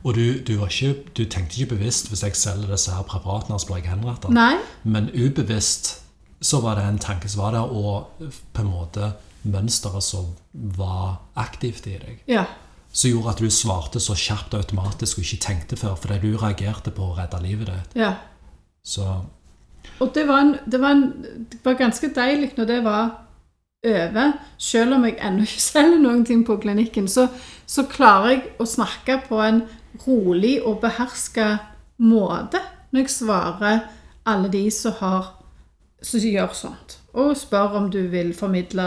Og du, du, var ikke, du tenkte ikke bevisst hvis jeg selger disse her preparatene, så blir jeg henrettet. Nei. Men ubevisst så var det en tanke som var der, og på en måte mønsteret som var aktivt i deg. Ja. Som gjorde at du svarte så kjapt og automatisk og ikke tenkte før, fordi du reagerte på å redde livet ditt. ja. Så Og det var, en, det, var en, det var ganske deilig når det var over. Selv om jeg ennå ikke selger noen ting på klinikken, så, så klarer jeg å snakke på en rolig og beherska måte når jeg svarer alle de som, har, som gjør sånt. Og spør om du vil formidle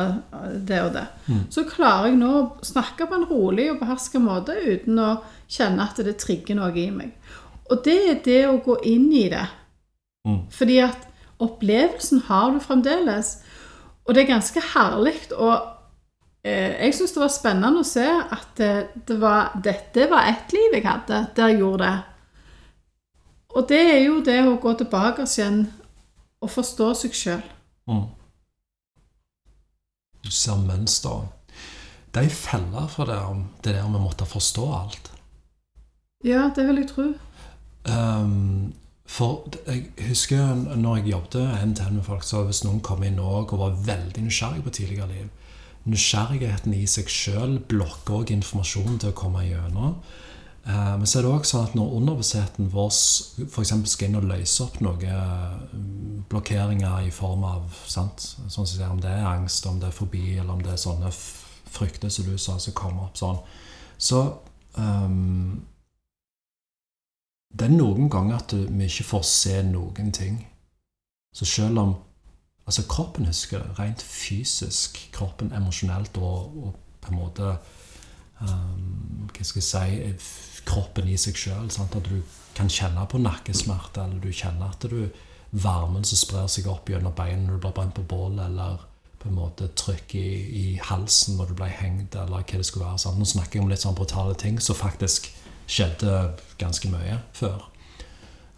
det og det. Så klarer jeg nå å snakke på en rolig og beherska måte uten å kjenne at det trigger noe i meg. Og det er det å gå inn i det. Mm. Fordi at opplevelsen har du fremdeles. Og det er ganske herlig. Og eh, jeg syns det var spennende å se at eh, det var, dette var ett liv jeg hadde der jeg gjorde det. Og det er jo det å gå tilbake igjen og forstå seg sjøl. mm. Du ser mønster. Det er ei felle for det, om det der med å måtte forstå alt. Ja, det vil jeg tro. Ehm, for jeg husker når jeg jobbet en til hen med folk, så hvis noen kom inn og var veldig nysgjerrig på tidligere liv Nysgjerrigheten i seg sjøl blokker også informasjonen til å komme gjennom. Eh, men så er det også sånn at når underbevisstheten vår f.eks. skal inn og løse opp noen blokkeringer i form av sant? Sånn som Om det er angst, om det er fobi, eller om det er sånne frykter som du sa, som kommer opp sånn, så ehm, det er noen ganger at vi ikke får se noen ting. Så selv om Altså, kroppen husker rent fysisk. Kroppen emosjonelt og, og på en måte um, Hva skal jeg si Kroppen i seg sjøl. At du kan kjenne på nakkesmerte, eller du kjenner at du varmen som sprer seg opp gjennom beina når du blir brent på bålet, eller på en måte trykk i, i halsen når du ble hengt, eller hva det skulle være. Sant? Nå snakker jeg om litt sånn brutale ting som faktisk skjedde ganske mye før.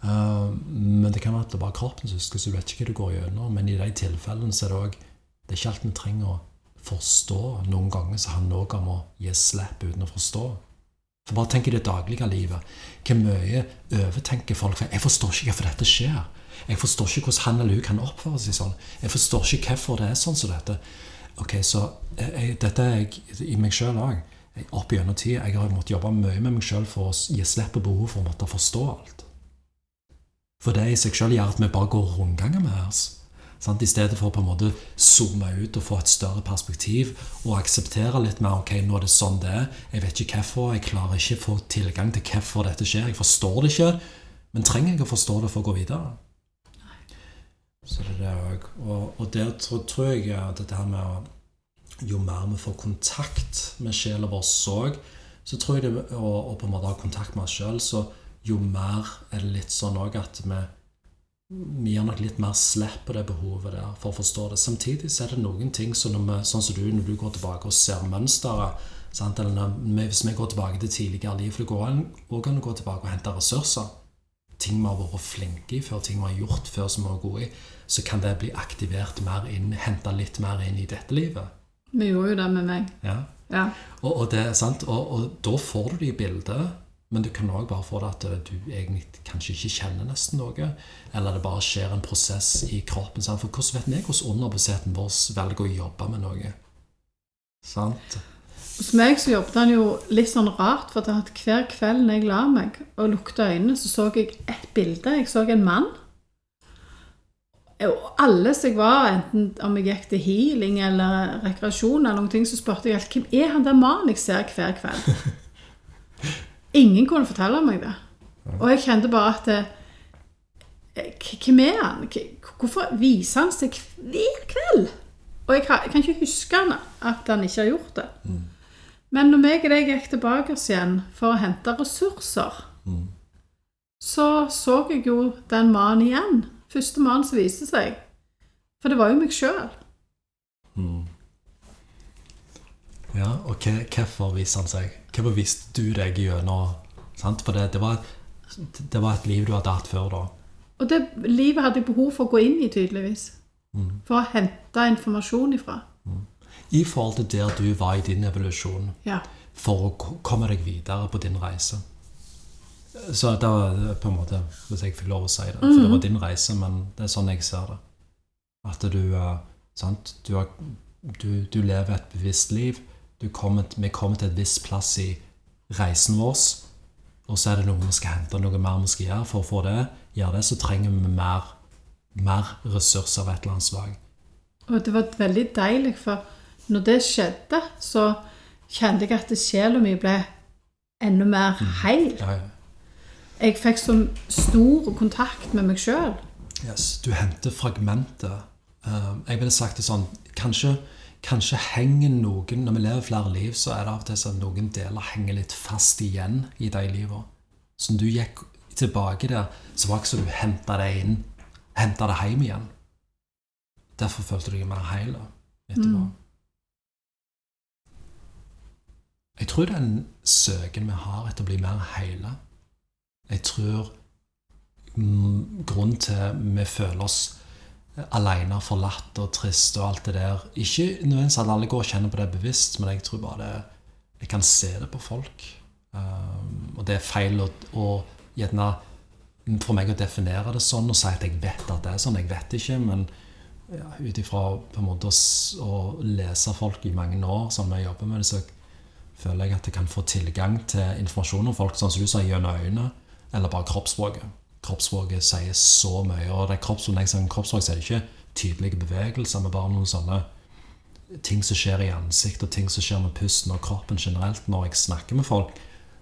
Uh, men det kan være at det er bare kroppen som husker, så du vet ikke hva du går gjennom. Men i de tilfellene så er det òg Det er ikke alt vi trenger å forstå. Noen ganger så handler det òg om å gi slipp uten å forstå. For bare tenk i det daglige livet. Hvor mye overtenker folk? For jeg forstår ikke hvorfor dette skjer. Jeg forstår ikke hvordan han eller hun kan oppføre seg sånn. Jeg forstår ikke hvorfor det er sånn som dette. Ok, så jeg, jeg, Dette er jeg i meg sjøl òg. Opp gjennom tid. Jeg har måttet jobbe mye med meg sjøl for å gi slipp på behovet for å måtte forstå alt. For det i seg sjøl gjør at vi bare går rundganger med oss. Sant? I stedet for å på en måte zoome ut og få et større perspektiv og akseptere litt mer ok, nå er det sånn det er. Jeg vet ikke hvorfor. Jeg klarer ikke å få tilgang til hvorfor dette skjer. Jeg forstår det ikke. Men trenger jeg å forstå det for å gå videre? Så det er det òg. Og, og der tror, tror jeg at dette her med å Jo mer vi får kontakt med sjela vår så, så tror jeg det å, å på en måte ha kontakt med oss sjøl, så jo mer er det litt sånn òg at vi vi gir nok litt mer slipp på det behovet der for å forstå det. Samtidig så er det noen ting som vi, sånn som du, når du går tilbake og ser mønsteret sant? Eller Hvis vi går tilbake til tidligere liv For det går an å gå tilbake og hente ressurser. Ting vi har vært flinke i før, ting vi har gjort før som vi er gode i. Så kan det bli aktivert mer inn, henta litt mer inn i dette livet. Vi gjorde jo det med meg. Ja. Ja. Og, og, det, sant? Og, og da får du det i bildet, men du kan òg bare få det at du egentlig kanskje ikke kjenner nesten noe. Eller det bare skjer en prosess i kroppen. Sant? For hvordan vet vi hvordan underbevisstheten vår velger å jobbe med noe? Sant? Hos meg så jobbet han jo litt sånn rart, for hver kveld når jeg la meg og lukta øynene, så så jeg et bilde. Jeg så en mann. Alle som jeg var, enten om jeg gikk til healing eller rekreasjon, eller noen ting, så spurte jeg alt, hvem er han der mannen jeg ser hver kveld. Ingen kunne fortelle meg det. Og jeg kjente bare at det, Hvem er han? Hvorfor viser han seg hver kveld? Og jeg kan, ikke huske han, at han ikke har gjort det. Men når meg og deg gikk tilbake igjen for å hente ressurser, Mm. så så jeg jo den mannen igjen. Første mann som viste seg. For det var jo meg sjøl. Mm. Ja, og hvorfor viste han seg? Hvorfor viste du deg gjennom sant? For det, det, var et, det var et liv du hadde hatt før da. Og det livet hadde jeg behov for å gå inn i, tydeligvis. Mm. For å hente informasjon ifra. I forhold til der du var i din evolusjon, Ja. for å komme deg videre på din reise. Så det var på en måte, hvis jeg fikk lov å si det. For det var din reise, men det er sånn jeg ser det. At du eh, sant? Du, har, du, du lever et bevisst liv. Du kommer, vi kommer til et visst plass i reisen vår. Og så er det noe vi skal hente, noe mer vi skal gjøre. For å få det, gjøre det, så trenger vi mer, mer ressurser av et eller annet slag. Og det var veldig deilig, for når det skjedde, så kjente jeg at sjela mi ble enda mer heil. Ja, ja. Jeg fikk så stor kontakt med meg sjøl. Yes, du henter fragmenter. Um, jeg ville sagt det sånn kanskje, kanskje henger noen Når vi lever flere liv, så er det av og til sånn noen deler henger litt fast igjen i de livene. Så når du gikk tilbake der, så var det ikke så du henta det inn, henta det hjem igjen. Derfor følte du deg mer heil etterpå. Mm. Jeg tror det er en søken vi har etter å bli mer heile. Jeg tror mm, grunnen til vi føler oss alene, forlatt og trist og alt det der Ikke nødvendigvis at alle går og kjenner på det bevisst, men jeg tror bare det Jeg kan se det på folk. Um, og det er feil å, å gjerne for meg å definere det sånn og si at jeg vet at det er sånn. Jeg vet ikke, men ja, ut ifra å, lese folk i mange år, når jeg jobber med det, så føler jeg at jeg kan få tilgang til informasjon om folk, sånn som du sa, gjennom øynene, eller bare kroppsspråket. Kroppsspråket sier så mye, og det er kropps, når jeg sier kroppsspråk, er det ikke tydelige bevegelser, men bare noen sånne ting som skjer i ansiktet, og ting som skjer med pusten og kroppen generelt når jeg snakker med folk.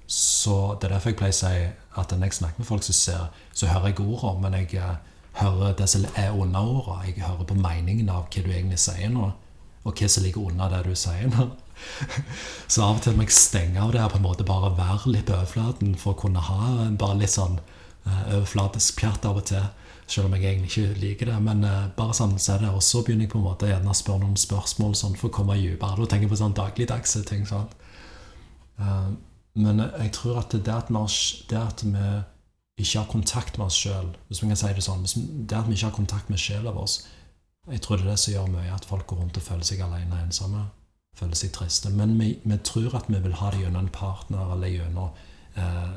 Så det er derfor jeg pleier å si at når jeg snakker med folk, så, ser, så hører jeg ordene, men jeg eh, hører det som er under ordene. Jeg hører på meningen av hva du egentlig sier nå, og hva som ligger under det du sier nå. Så av og til må jeg stenge av det her på en måte bare være litt på overflaten for å kunne ha en bare litt sånn eh, overflatisk pjatt av og til. Selv om jeg egentlig ikke liker det. Men eh, bare sånn så er det. Og så begynner jeg på en måte gjerne å spørre noen spørsmål sånn for å komme dypere. Da tenker jeg på sånn dagligdagse ting. sånn. Men jeg tror at det at har, det at vi ikke har kontakt med oss sjøl Hvis vi kan si det sånn Det at vi ikke har kontakt med sjela vår Jeg tror det er det som gjør mye at folk går rundt og føler seg alene og ensomme. Føler seg triste. Men vi, vi tror at vi vil ha det gjennom en partner eller gjennom eh,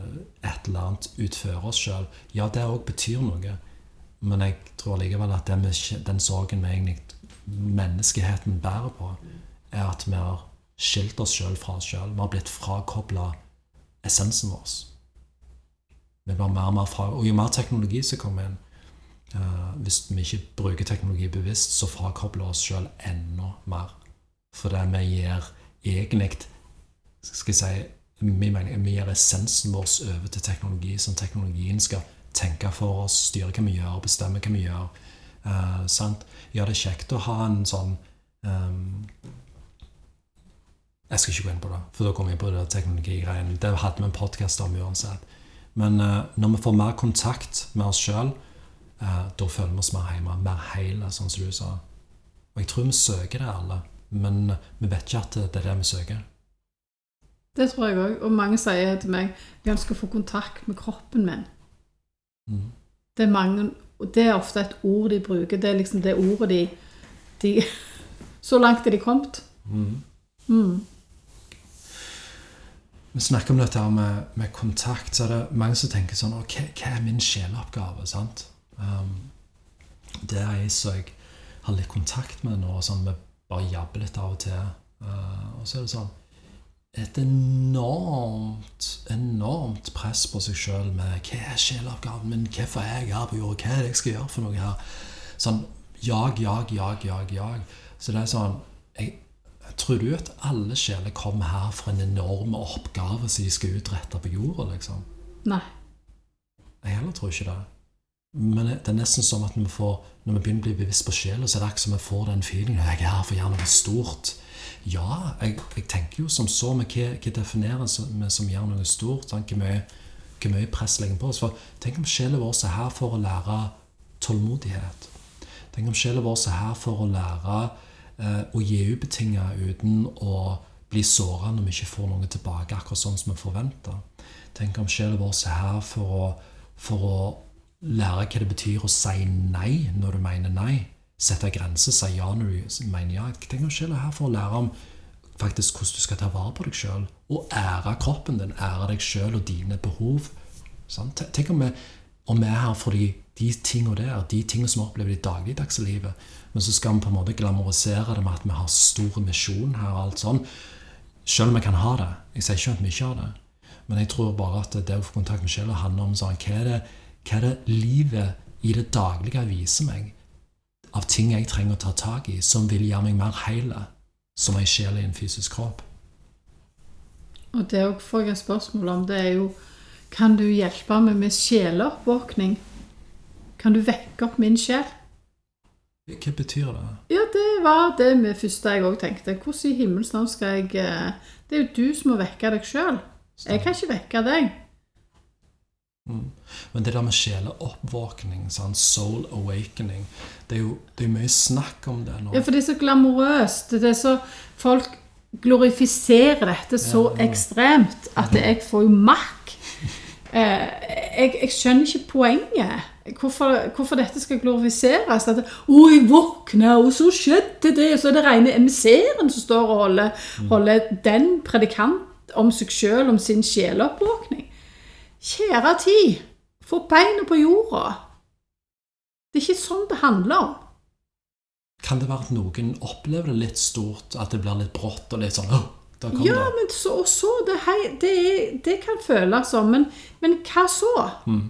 et eller annet utføre oss sjøl. Ja, det òg betyr noe. Men jeg tror likevel at med, den sorgen vi egentlig menneskeheten bærer på, er at vi har skilt oss sjøl fra oss sjøl. Vi har blitt frakobla essensen vår. Vi blir mer og mer fra, og jo mer teknologi som kommer inn Hvis vi ikke bruker teknologi bevisst, så frakobler vi oss sjøl enda mer. For det vi gir egentlig skal jeg si, vi gir essensen vår over til teknologi, som teknologien skal tenke for oss, styre hva vi gjør, bestemme hva vi gjør. Eh, sant? Ja, det er kjekt å ha en sånn um, Jeg skal ikke gå inn på det, for da kommer jeg på det teknologigreiene. Det hadde vi en podkast om uansett. Men eh, når vi får mer kontakt med oss sjøl, da føler vi oss mer hjemme, mer hele, sånn som du sa. Og jeg tror vi søker det alle, men vi vet ikke at det er det vi søker. Det tror jeg òg. Og mange sier til meg jeg ønsker å få kontakt med kroppen min. Mm. Det er, mange, og det er ofte et ord de bruker. Det er liksom det ordet de, de Så langt er de kommet. Mm. Mm. Vi snakker om dette med, med kontakt, så er det mange som tenker sånn hva, hva er min sjeleoppgave? sant? Um, det er ei som jeg har litt kontakt med nå, sånn vi bare jabber litt av og til. Uh, og så er det sånn et enormt, enormt press på seg sjøl med hva er sjeleoppgaven min, hvorfor er jeg her på jorda, hva er det jeg skal gjøre for noe her? Sånn jag, jag, jag, jag, jag. Så det er sånn jeg, Tror du at alle sjeler kommer her for en enorm oppgave som de skal utrette på jorda, liksom? Nei. Jeg heller tror ikke det. Men det er nesten som at vi, får, når vi begynner å bli bevisst på sjela, så er det akkurat som vi får den feelingen jeg er her for å gjøre noe stort. Ja, jeg, jeg tenker jo som så, men hva, hva definerer vi som gjør noe stort? Hvor mye, hvor mye press legger på oss? For tenk om sjela vår er her for å lære tålmodighet. Tenk om sjela vår er her for å lære eh, å gi ubetinga uten å bli såra når vi ikke får noe tilbake, akkurat sånn som vi forventer. Tenk om sjela vår er her for å, for å lære hva det betyr å si nei når du mener nei. Sette grenser, si ja når du mener ja. Tenk om skille er her for å lære om faktisk hvordan du skal ta vare på deg sjøl, og ære kroppen din, ære deg sjøl og dine behov. Sånn? Tenk om vi, om vi er her for de, de tingene der, de tingene som vi opplever i dagligdagse livet, men så skal vi på en måte glamorisere det med at vi har stor misjon her og alt sånn. Selv om vi kan ha det. Jeg sier ikke at vi ikke har det. Men jeg tror bare at det å få kontakt med sjela handler om sånn, hva er, det, hva er det livet i det daglige viser meg av ting jeg trenger å ta tak i, som vil gjøre meg mer hele, som ei sjel i en fysisk kropp. Og det òg får jeg spørsmål om. Det er jo Kan du hjelpe meg med sjeleoppvåkning? Kan du vekke opp min sjel? Hva betyr det? Ja, det var det med første jeg òg tenkte. Hvordan i himmels navn skal jeg eh, Det er jo du som må vekke deg sjøl. Jeg kan ikke vekke deg. Mm. Men det der med sjeleoppvåkning, sånn soul awakening, det er jo det er mye snakk om det nå. Ja, for det er så glamorøst. Det er så Folk glorifiserer dette så Ja, ja. ekstremt at jeg får jo makk. Eh, jeg, jeg skjønner ikke poenget. Hvorfor, hvorfor dette skal glorifiseres. At 'Å, jeg våkna, og så skjedde det.' Og så er det rene emisseren som står og holder, holder den predikant om seg sjøl, om sin sjeleoppvåkning. Kjære tid, få beina på jorda. Det er ikke sånn det handler om. Kan det være at noen opplever det litt stort, at det blir litt brått og litt sånn Åh, der kom Ja, det. men så og så. Det, hei, det, det kan føles som. Men, men hva så?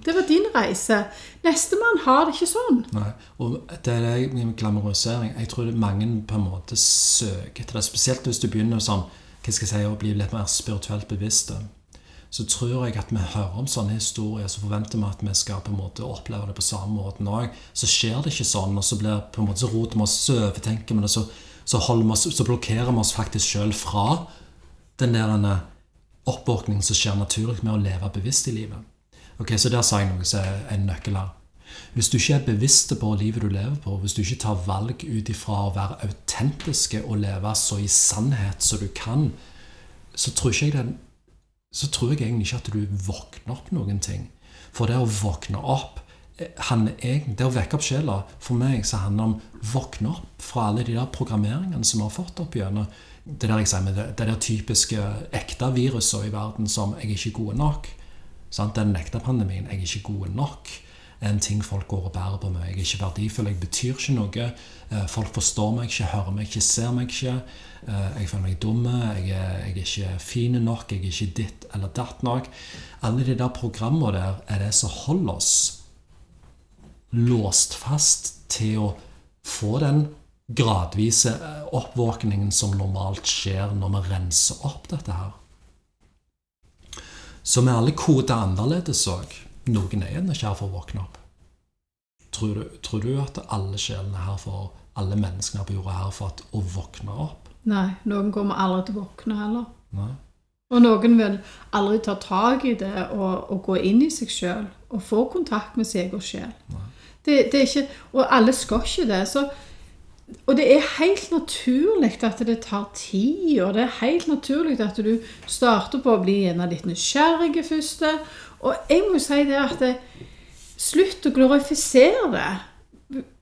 Det var din reise. Nestemann har det ikke sånn. Nei, og det er min glamorisering. Jeg tror det mange på en måte søker etter det. Spesielt hvis du begynner sånn, hva skal jeg si, å bli litt mer spirituelt bevisste. Så tror jeg at vi hører om sånne historier, så forventer vi at vi skal på en måte oppleve det på samme måten òg. Så skjer det ikke sånn, og så blir på en måte så roter vi oss, så overtenker vi det, så, så, så blokkerer vi oss faktisk sjøl fra den der denne oppvåkningen som skjer naturlig med å leve bevisst i livet. Ok, Så der sa jeg noe som er en nøkkel her. Hvis du ikke er bevisst på livet du lever på, hvis du ikke tar valg ut ifra å være autentiske og leve så i sannhet som du kan, så tror, ikke jeg det, så tror jeg egentlig ikke at du våkner opp noen ting. For det å våkne opp eh, handler Det å vekke opp sjela for meg så handler om våkne opp fra alle de der programmeringene som vi har fått opp gjennom det der jeg sier med det, det der typiske ekte viruset i verden som 'jeg er ikke god nok'. Sant? Den ekte pandemien 'jeg er ikke god nok' en ting folk går og bærer på meg. Jeg er ikke verdifull, jeg betyr ikke noe. Eh, Folk forstår meg ikke, hører meg ikke, ser meg ikke. Eh, Jeg føler meg dum, jeg jeg er ikke fin nok, jeg er ikke ditt eller datt nok. Alle de der programmene der er det som holder oss låst fast til å få den gradvise eh, oppvåkningen som normalt skjer når vi renser opp dette her. Så vi alle koder annerledes òg. Noen er ikke her for å våkne opp. Tror du, tror du at alle sjelene her for alle menneskene på jorda er her for at, å våkne opp? Nei, noen kommer aldri til å våkne heller. Nei? Og noen vil aldri ta tak i det og, og gå inn i seg sjøl og få kontakt med seg og sjel. Det, det er ikke, og alle skal ikke det. Så, og det er helt naturlig at det tar tid, og det er helt naturlig at du starter på å bli en av litt nysgjerrige første. Og jeg må jo si det at slutt å glorifisere det.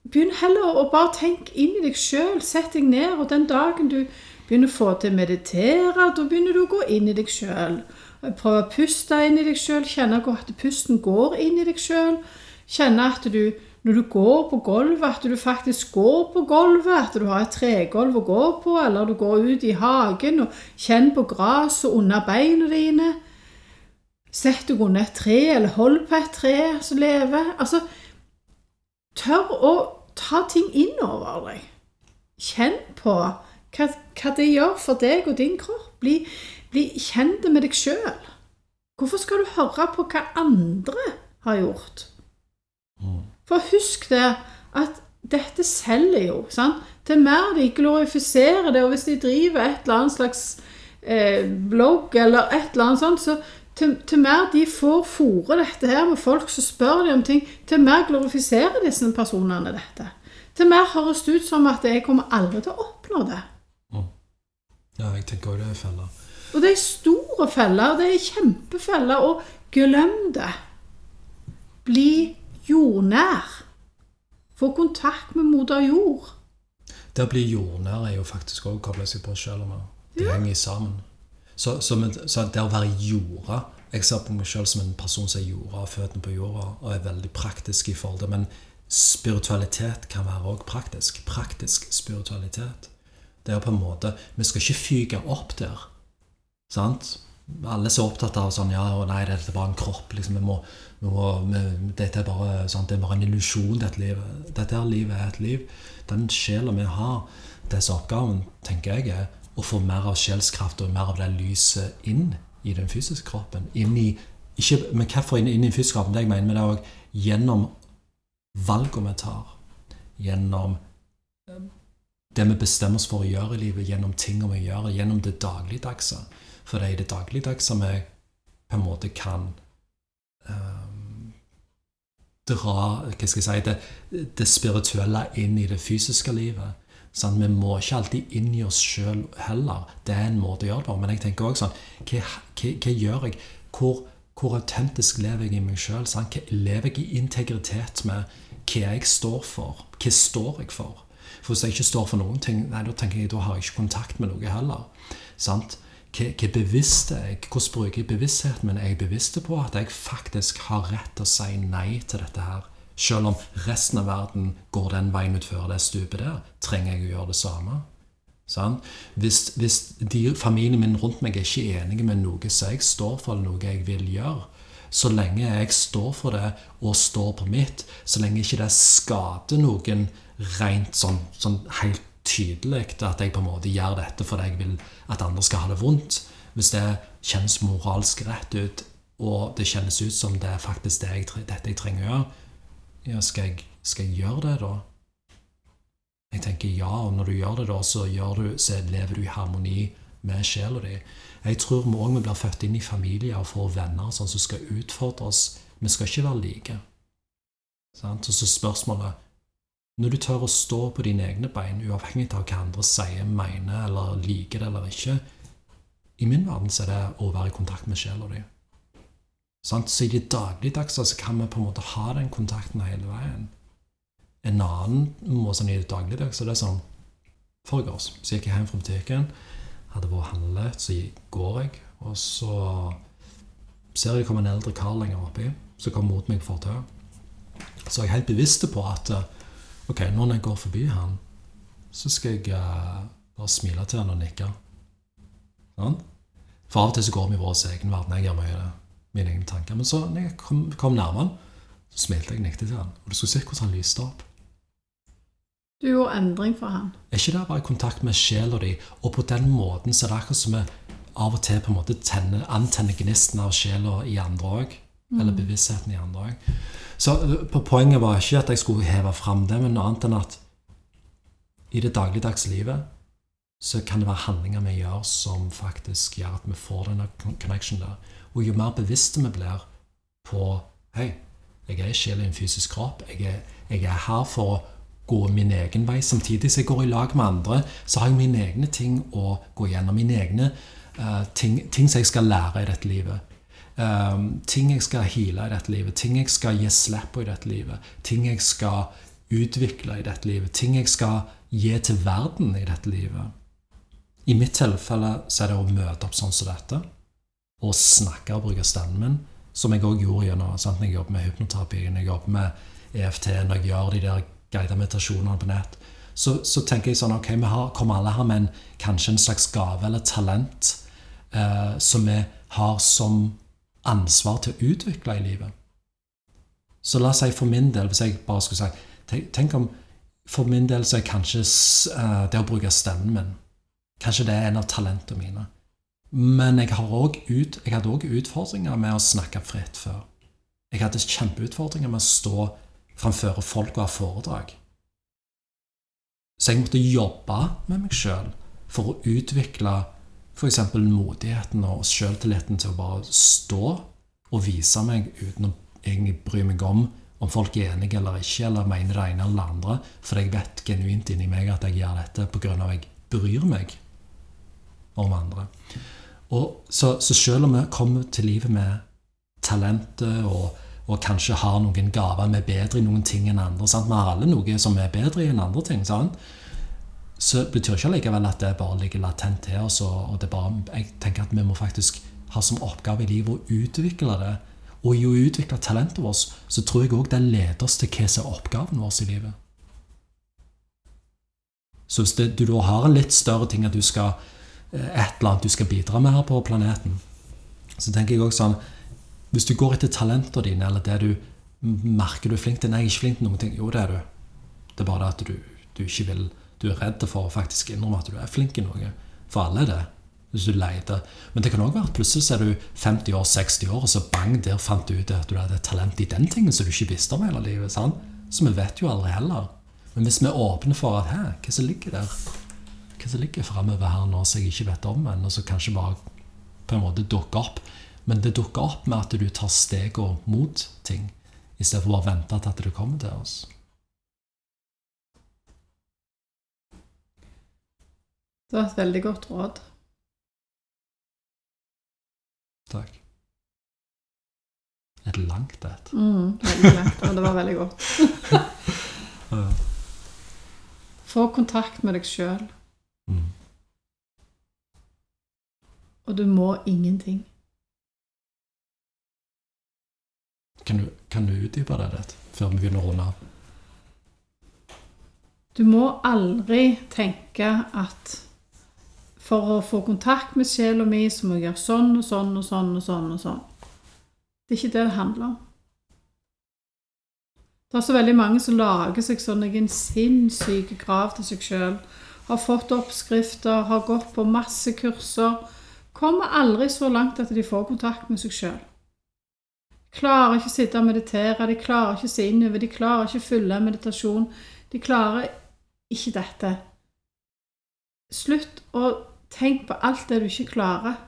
Begynn heller å bare tenke inn i deg sjøl. Sett deg ned, og den dagen du begynner å få til å meditere, da begynner du å gå inn i deg sjøl. Prøve å puste inn i deg sjøl, kjenne at pusten går inn i deg sjøl. Kjenne at du, når du går på gulvet, at du faktisk går på gulvet, at du har et tregulv å gå på, eller du går ut i hagen og kjenner på gresset under beina dine. Sett deg under et tre, eller hold på et tre som lever. Altså, tør å ta ting inn over deg. Kjenn på hva, hva det gjør for deg og din kropp. Bli, bli kjent med deg sjøl. Hvorfor skal du høre på hva andre har gjort? For husk det at dette selger jo. sant? Til mer de glorifiserer det, og hvis de driver et eller annet slags eh, blogg eller et eller annet sånt, så til, til mer de får fòre dette her med folk som spør de om ting, til mer glorifiserer disse personene dette. Til mer høres det ut som at jeg kommer aldri til å oppnå det. Ja, jeg tenker også det er feller. Og det er store feller, det er kjempefeller, og glem det. Bli jordnær. Få kontakt med moder jord. Det å bli jordnær er jo faktisk òg å koble seg på sjøl. De henger sammen. Så, så, så det å være jorda jeg ser på meg sjøl som en person som er jorda føttene på jorda, og er veldig praktisk i forhold til Men spiritualitet kan være òg praktisk. Praktisk spiritualitet. Det er på en måte Vi skal ikke fyke opp der. Sant? Alle er så opptatt av sånn Ja, nei, dette er bare en kropp. liksom, vi må, vi må, vi, dette er bare, sånn, det er bare en illusjon, dette livet. Dette her livet er et liv. Den sjela vi har, disse oppgaven, tenker jeg, er å få mer av sjelskraft og mer av det lyset inn i den fysiske kroppen. Inn i, ikke, men hvorfor inn, inn i den fysiske kroppen? Det jeg mener, med det òg gjennom valgene vi tar. Gjennom det vi bestemmer oss for å gjøre i livet, gjennom tingene vi gjør, gjennom det dagligdagse. For det er i det dagligdagse vi på en måte kan um, dra hva skal jeg si, det, det spirituelle inn i det fysiske livet. Sånn, vi må ikke alltid inn i oss sjøl heller. Det er en måte å gjøre det på. Men jeg tenker også sånn Hva, hva, hva gjør jeg? Hvor, hvor, autentisk lever jeg i meg sjøl? Sånn, lever jeg i integritet med hva jeg står for? Hva står jeg for? For hvis jeg ikke står for noen ting, nei, da tenker jeg, da har jeg ikke kontakt med noe heller. Sant? Hva, hva bevisst er jeg? Hvordan bruker jeg bevisstheten min? Er jeg bevisst på at jeg faktisk har rett til å si nei til dette her? Selv om resten av verden går den veien utfor det stupet der, trenger jeg å gjøre det samme. Sånn? Hvis, hvis de, familien min rundt meg er ikke enige med noe som jeg står for, eller noe jeg vil gjøre, så lenge jeg står for det og står på mitt, så lenge ikke det skader noen rent sånn, sånn helt tydelig at jeg på en måte gjør dette fordi jeg vil at andre skal ha det vondt, hvis det kjennes moralsk rett ut, og det kjennes ut som det er faktisk det jeg, dette jeg trenger å gjøre, ja, skal jeg, skal jeg gjøre det, da? Jeg tenker ja, og når du gjør det, da, så, du, så lever du i harmoni med sjela di. Jeg tror vi òg blir født inn i familier og får venner sånn som skal utfordre oss. Vi skal ikke være like. Og så spørsmålet Når du tør å stå på dine egne bein, uavhengig av hva andre sier, mener eller liker det eller ikke I min verden så er det å være i kontakt med sjela di. Så i det dagligdagse så kan vi på en måte ha den kontakten hele veien. En annen måte sånn i det dagligdagse det er sånn Forgårs så gikk jeg hjem fra butikken, hadde vært handlet, så går jeg, og så ser jeg det kommer en eldre kar lenger oppi, som kommer mot meg for fortauet. Så jeg er helt bevisst på at ok, nå når jeg går forbi han, så skal jeg uh, bare smile til han og nikke. Sånn? For av og til så går vi i vår egen verden. Jeg gjør mye det mine egne tanker. Men så når jeg kom, kom nærmere så smilte jeg nektig til han. Og du skulle se hvordan han lyste opp. Du gjorde endring for han. Er ikke det bare kontakt med sjela di? Og på den måten så er det akkurat som vi av og til på en måte tenner, antenner gnisten av sjela i andre òg. Mm. Eller bevisstheten i andre òg. Så på poenget var ikke at jeg skulle heve fram det, men noe annet enn at i det dagligdags livet så kan det være handlinger vi gjør som faktisk gjør at vi får denne connection der. Og jo mer bevisste vi blir på Hei, jeg er sjel i en fysisk kropp. Jeg er, jeg er, her for å gå min egen vei. Samtidig som jeg går i lag med andre, så har jeg mine egne ting å gå gjennom. Mine egne uh, ting, ting, som jeg skal lære i dette livet. Um, ting jeg skal heale i dette livet. Ting jeg skal gi slipp på i dette livet. Ting jeg skal utvikle i dette livet. Ting jeg skal gi til verden i dette livet. I mitt tilfelle så er det å møte opp sånn som dette å snakke og bruke stemmen min, som jeg òg gjorde gjennom sant? når jeg jobber med hypnoterapi, når jeg jobber med EFT, når jeg gjør de der guidede meditasjonene på nett, så, så, tenker jeg sånn Ok, vi har, kommer alle her med en, kanskje en slags gave eller talent eh, som vi har som ansvar til å utvikle i livet. Så la oss si for min del, hvis jeg bare skulle si Tenk, tenk om for min del så er kanskje uh, det å bruke stemmen min Kanskje det er en av talentene mine. Men jeg, ut, jeg hadde òg utfordringer med å snakke fritt før. Jeg hadde kjempeutfordringer med å stå framfor folk og ha foredrag. Så jeg måtte jobbe med meg sjøl for å utvikle f.eks. modigheten og sjøltilliten til å bare stå og vise meg uten å egentlig bry meg om om folk er enige eller ikke, eller mener det ene eller det andre, for jeg vet genuint inni meg at jeg gjør dette pga. at jeg bryr meg om andre. Så, så, selv om vi kommer til livet med talentet og, og kanskje har noen gaver vi er bedre i noen ting enn andre sant? Vi har alle noe som er bedre i enn andre ting. Sant? Så betyr ikke likevel at det bare ligger latent til oss. Og, det bare, jeg tenker at vi må faktisk ha som oppgave i livet å utvikle det. Og i å utvikle talentet vårt, så tror jeg òg det leder oss til hva som er oppgaven vår i livet. Så hvis det, du da har en litt større ting at du skal et eller annet du skal bidra med her på planeten, så tenker jeg også sånn Hvis du går etter talentene dine, eller det du merker du er flink til Nei, jeg er ikke flink til noen ting. Jo, det er du. Det er bare det at du, du ikke vil Du er redd for å faktisk innrømme at du er flink i noe. For alle er det. Hvis du leter. Men det kan òg være at plutselig er du 50 år, 60 år, og så bang, der fant du ut at du hadde talent i den tingen som du ikke visste om hele livet. sant? Så vi vet jo aldri heller. Men hvis vi er åpne for at hæ, hva som ligger der Hva som ligger framover her nå som jeg ikke vet om ennå, som kanskje bare på en måte dukker opp. Men det dukker opp med at du tar stegene mot ting, i stedet for bare å vente til at det kommer til oss. Det var et veldig godt råd. Takk. Et langt et. Mm, veldig langt, og det var veldig godt. Få kontakt med deg sjøl, Mm. og du må ingenting. Kan, du, kan du utdype det litt, før vi begynner å runde av? Du må aldri tenke at for å få kontakt med sjela mi, så må jeg gjøre sånn og sånn og sånn og sånn. og sånn. Det er ikke det det handler om. Det er så veldig mange som lager seg sånn en sinnssyke krav til seg sjøl. Har fått oppskrifter, har gått på masse kurser. Kommer aldri så langt at de får kontakt med seg sjøl. Klarer ikke å sitte og meditere, de klarer ikke å se innover, de klarer ikke å fylle meditasjon. De klarer ikke dette. Slutt å tenke på alt det du ikke klarer.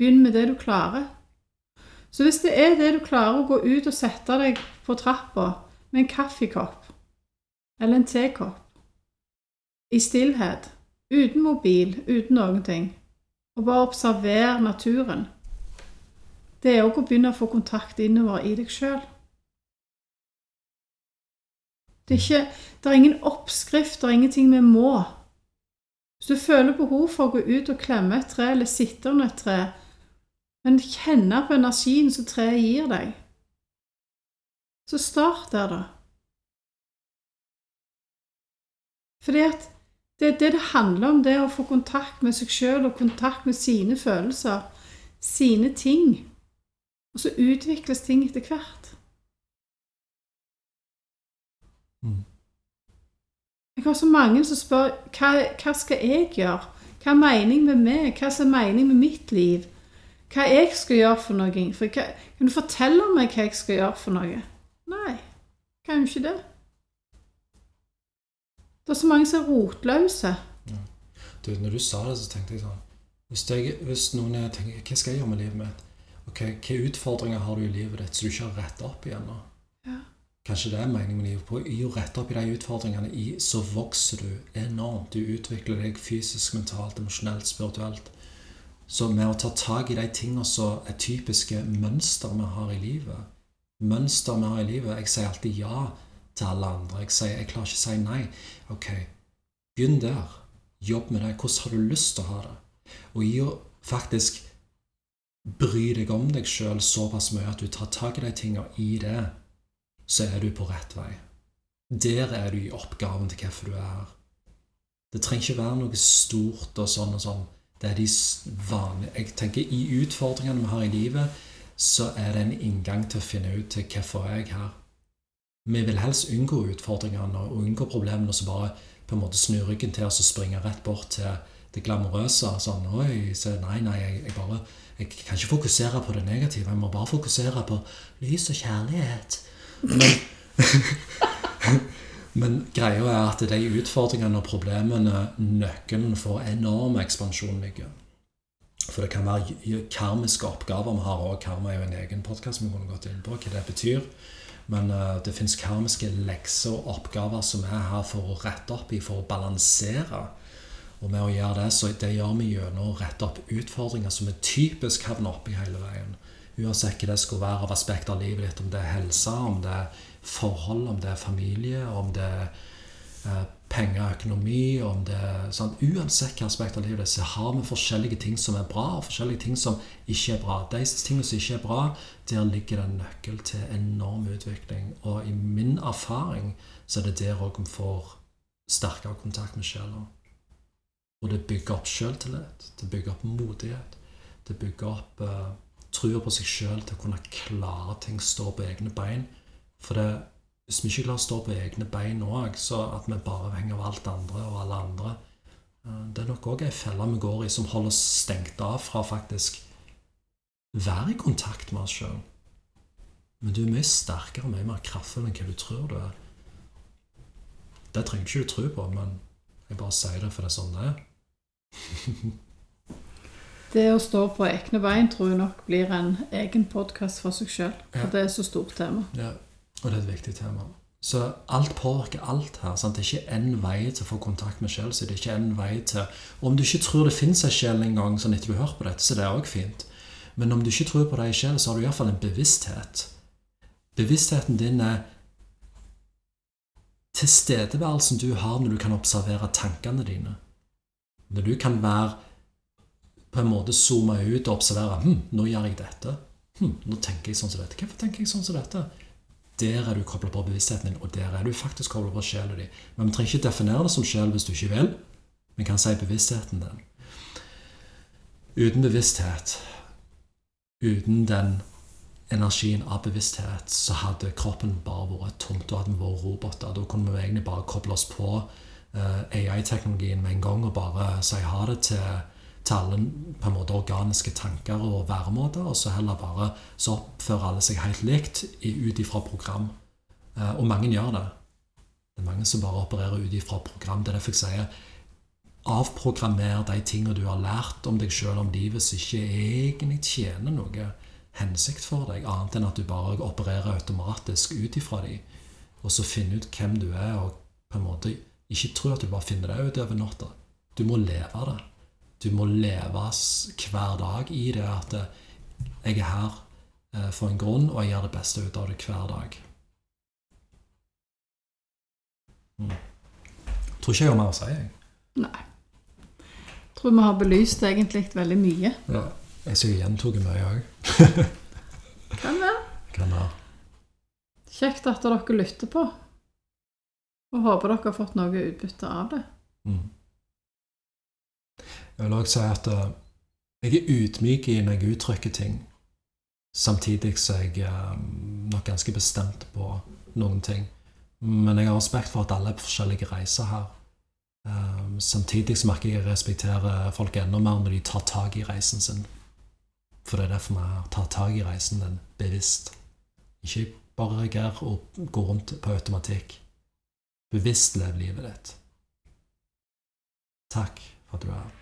Begynn med det du klarer. Så hvis det er det du klarer å gå ut og sette deg på trappa med en kaffekopp eller en tekopp i stillhet, uten mobil, uten noen ting, og bare observer naturen, det er òg å begynne å få kontakt innover i deg sjøl. Det, er ikke- det er ingen oppskrift, det er ingenting vi må. Hvis du føler behov for å gå ut og klemme et tre eller sitte under et tre, men kjenne på energien som treet gir deg, så start der, da. Fordi at det er det det handler om, det å få kontakt med seg sjøl og kontakt med sine følelser, sine ting. Og så utvikles ting etter hvert. Mm. Jeg har så mange som spør hva, hva skal jeg gjøre? Hva er mening med meg? Hva er mening med mitt liv? Hva jeg skal gjøre for noe? For hva, kan du fortelle meg hva jeg skal gjøre for noe? Nei, kan jo ikke det. Det er så mange som er rotløse. Du, når du sa det, så tenkte jeg sånn Hvis, jeg, hvis noen jeg tenker Hva skal jeg gjøre med livet mitt? Ok, Hvilke utfordringer har du i livet ditt som du ikke har retta opp igjen nå? Ja. Kanskje det er meningen med livet. På, I å rette opp i de utfordringene, i, så vokser du enormt. Du utvikler deg fysisk, mentalt, emosjonelt, spirituelt. Så med å ta tak i de tingene som er typiske mønster vi har i livet Mønster vi har i livet Jeg sier alltid ja til alle andre. Jeg, sier, jeg klarer ikke å si nei. Ok, begynn der. Jobb med det. Hvordan har du lyst til å ha det? Og i å faktisk bry deg om deg sjøl såpass mye at du tar tak i de tingene i det, så er du på rett vei. Der er du i oppgaven til hvorfor du er her. Det trenger ikke være noe stort og sånn og sånn. Det er de vanlige Jeg tenker i utfordringene vi har i livet, så er det en inngang til å finne ut til hvorfor er her. Vi vil helst unngå utfordringene og unngå problemene og så bare på en måte snu ryggen til og springe rett bort til det glamorøse. Sånn, oi, så nei, nei, jeg, jeg bare jeg kan ikke fokusere på det negative. Jeg må bare fokusere på lys og kjærlighet. Men, men greia er at de utfordringene og problemene, nøkkelen for enorm ekspansjon ligger. For det kan være karmiske oppgaver vi har, og karma er jo en egen podkast vi kunne gått inn på hva det betyr. Men eh, det fins karmiske lekser og oppgaver som er her for å rette opp i, for å balansere. Og med å gjøre det, så det gjør vi gjennom å rette opp utfordringer som er typisk havner oppi hele veien. Uansett hva det skulle være av aspekt av livet ditt, om det er helse, om det er forhold, om det er familie, om det er penger, økonomi, om det sånn, Uansett hvilket aspekt av livet så har vi forskjellige ting som er bra, og forskjellige ting som ikke er bra. De tingene som ikke er bra, der ligger det en nøkkel til enorm utvikling. Og i min erfaring så er det der òg vi får sterkere kontakt med sjela. Og det bygger opp sjøltillit. Det bygger opp modighet. Det bygger opp uh, trua på seg sjøl til å kunne klare ting, stå på egne bein. For det, hvis vi ikke klarer å stå på egne bein òg, så at vi bare henger av alt andre og alle andre uh, Det er nok òg ei felle vi går i som holder oss stengt av fra faktisk være i kontakt med oss sjøl. Men du er mye sterkere og mye mer kraftfull enn hva du tror du er. Det trenger ikke du tro på, men jeg bare sier det for det er sånn det er. Det å stå på egne bein tror jeg nok blir en egen podkast for seg sjøl. For Ja. det er så stort tema. Ja, og det er et viktig tema. Så alt påvirker alt her. Sant? Det er ikke én vei til å få kontakt med sjel. Så Det er ikke en vei til og Om du ikke tror det fins en sjel engang, sånn etter du har hørt på dette, så det er òg fint. Men om du ikke tror på det i sjel, så har du iallfall en bevissthet. Bevisstheten din er tilstedeværelsen du har når du kan observere tankene dine. Når du kan være på en måte zoome ut og observere hm, 'Nå gjør jeg dette.' Hm, 'Nå tenker jeg sånn som dette.' Hvorfor tenker jeg sånn som dette? Der er du kobla på bevisstheten din, og der er du faktisk kobla på sjela di. Men vi trenger ikke definere det som sjel hvis du ikke vil. Vi kan si bevisstheten din. Uten bevissthet, uten den energien av bevissthet, så hadde kroppen bare vært tomt. Da hadde vi vært roboter. Da kunne vi egentlig bare koble oss på eh, AI-teknologien med en gang og bare si ha det til, til alle på en måte organiske tanker og væremåter, og så heller bare så oppfører alle seg helt likt ut ifra program. Eh, og mange gjør det. Det er mange som bare opererer ut ifra program. Det er derfor jeg sier avprogrammer de tingene du har lært om deg sjøl, om livet, som ikke egentlig tjener noe hensikt for deg, annet enn at du bare opererer automatisk ut ifra dem. Og så finne ut hvem du er, og på en måte ikke tro at du bare finner det ut over natta. Du må leve det. Du må leve hver dag i det at jeg er her eh, for en grunn, og jeg gjør det beste ut av det hver dag. Mm. Tror ikke jeg har mer å si, jeg. Nei. Tror vi har belyst egentlig veldig mye. Ja. Jeg synes jeg gjentok mye òg. Kan være. Kan være. Kjekt at dere lytter på. Og håper dere har fått noe utbytte av det. Mm. Jeg vil også si at eh, jeg er ydmyk når jeg uttrykker ting. Samtidig er jeg er nok ganske bestemt på noen ting. Men jeg har respekt for at alle er på forskjellige reiser her. Eh, samtidig så merker jeg at jeg respekterer folk enda mer når de tar tak i reisen sin. For det er derfor vi tar tak i reisen din bevisst. Ikke bare reager og gå rundt på automatikk. Bevisst lev livet ditt. Takk for at du er her.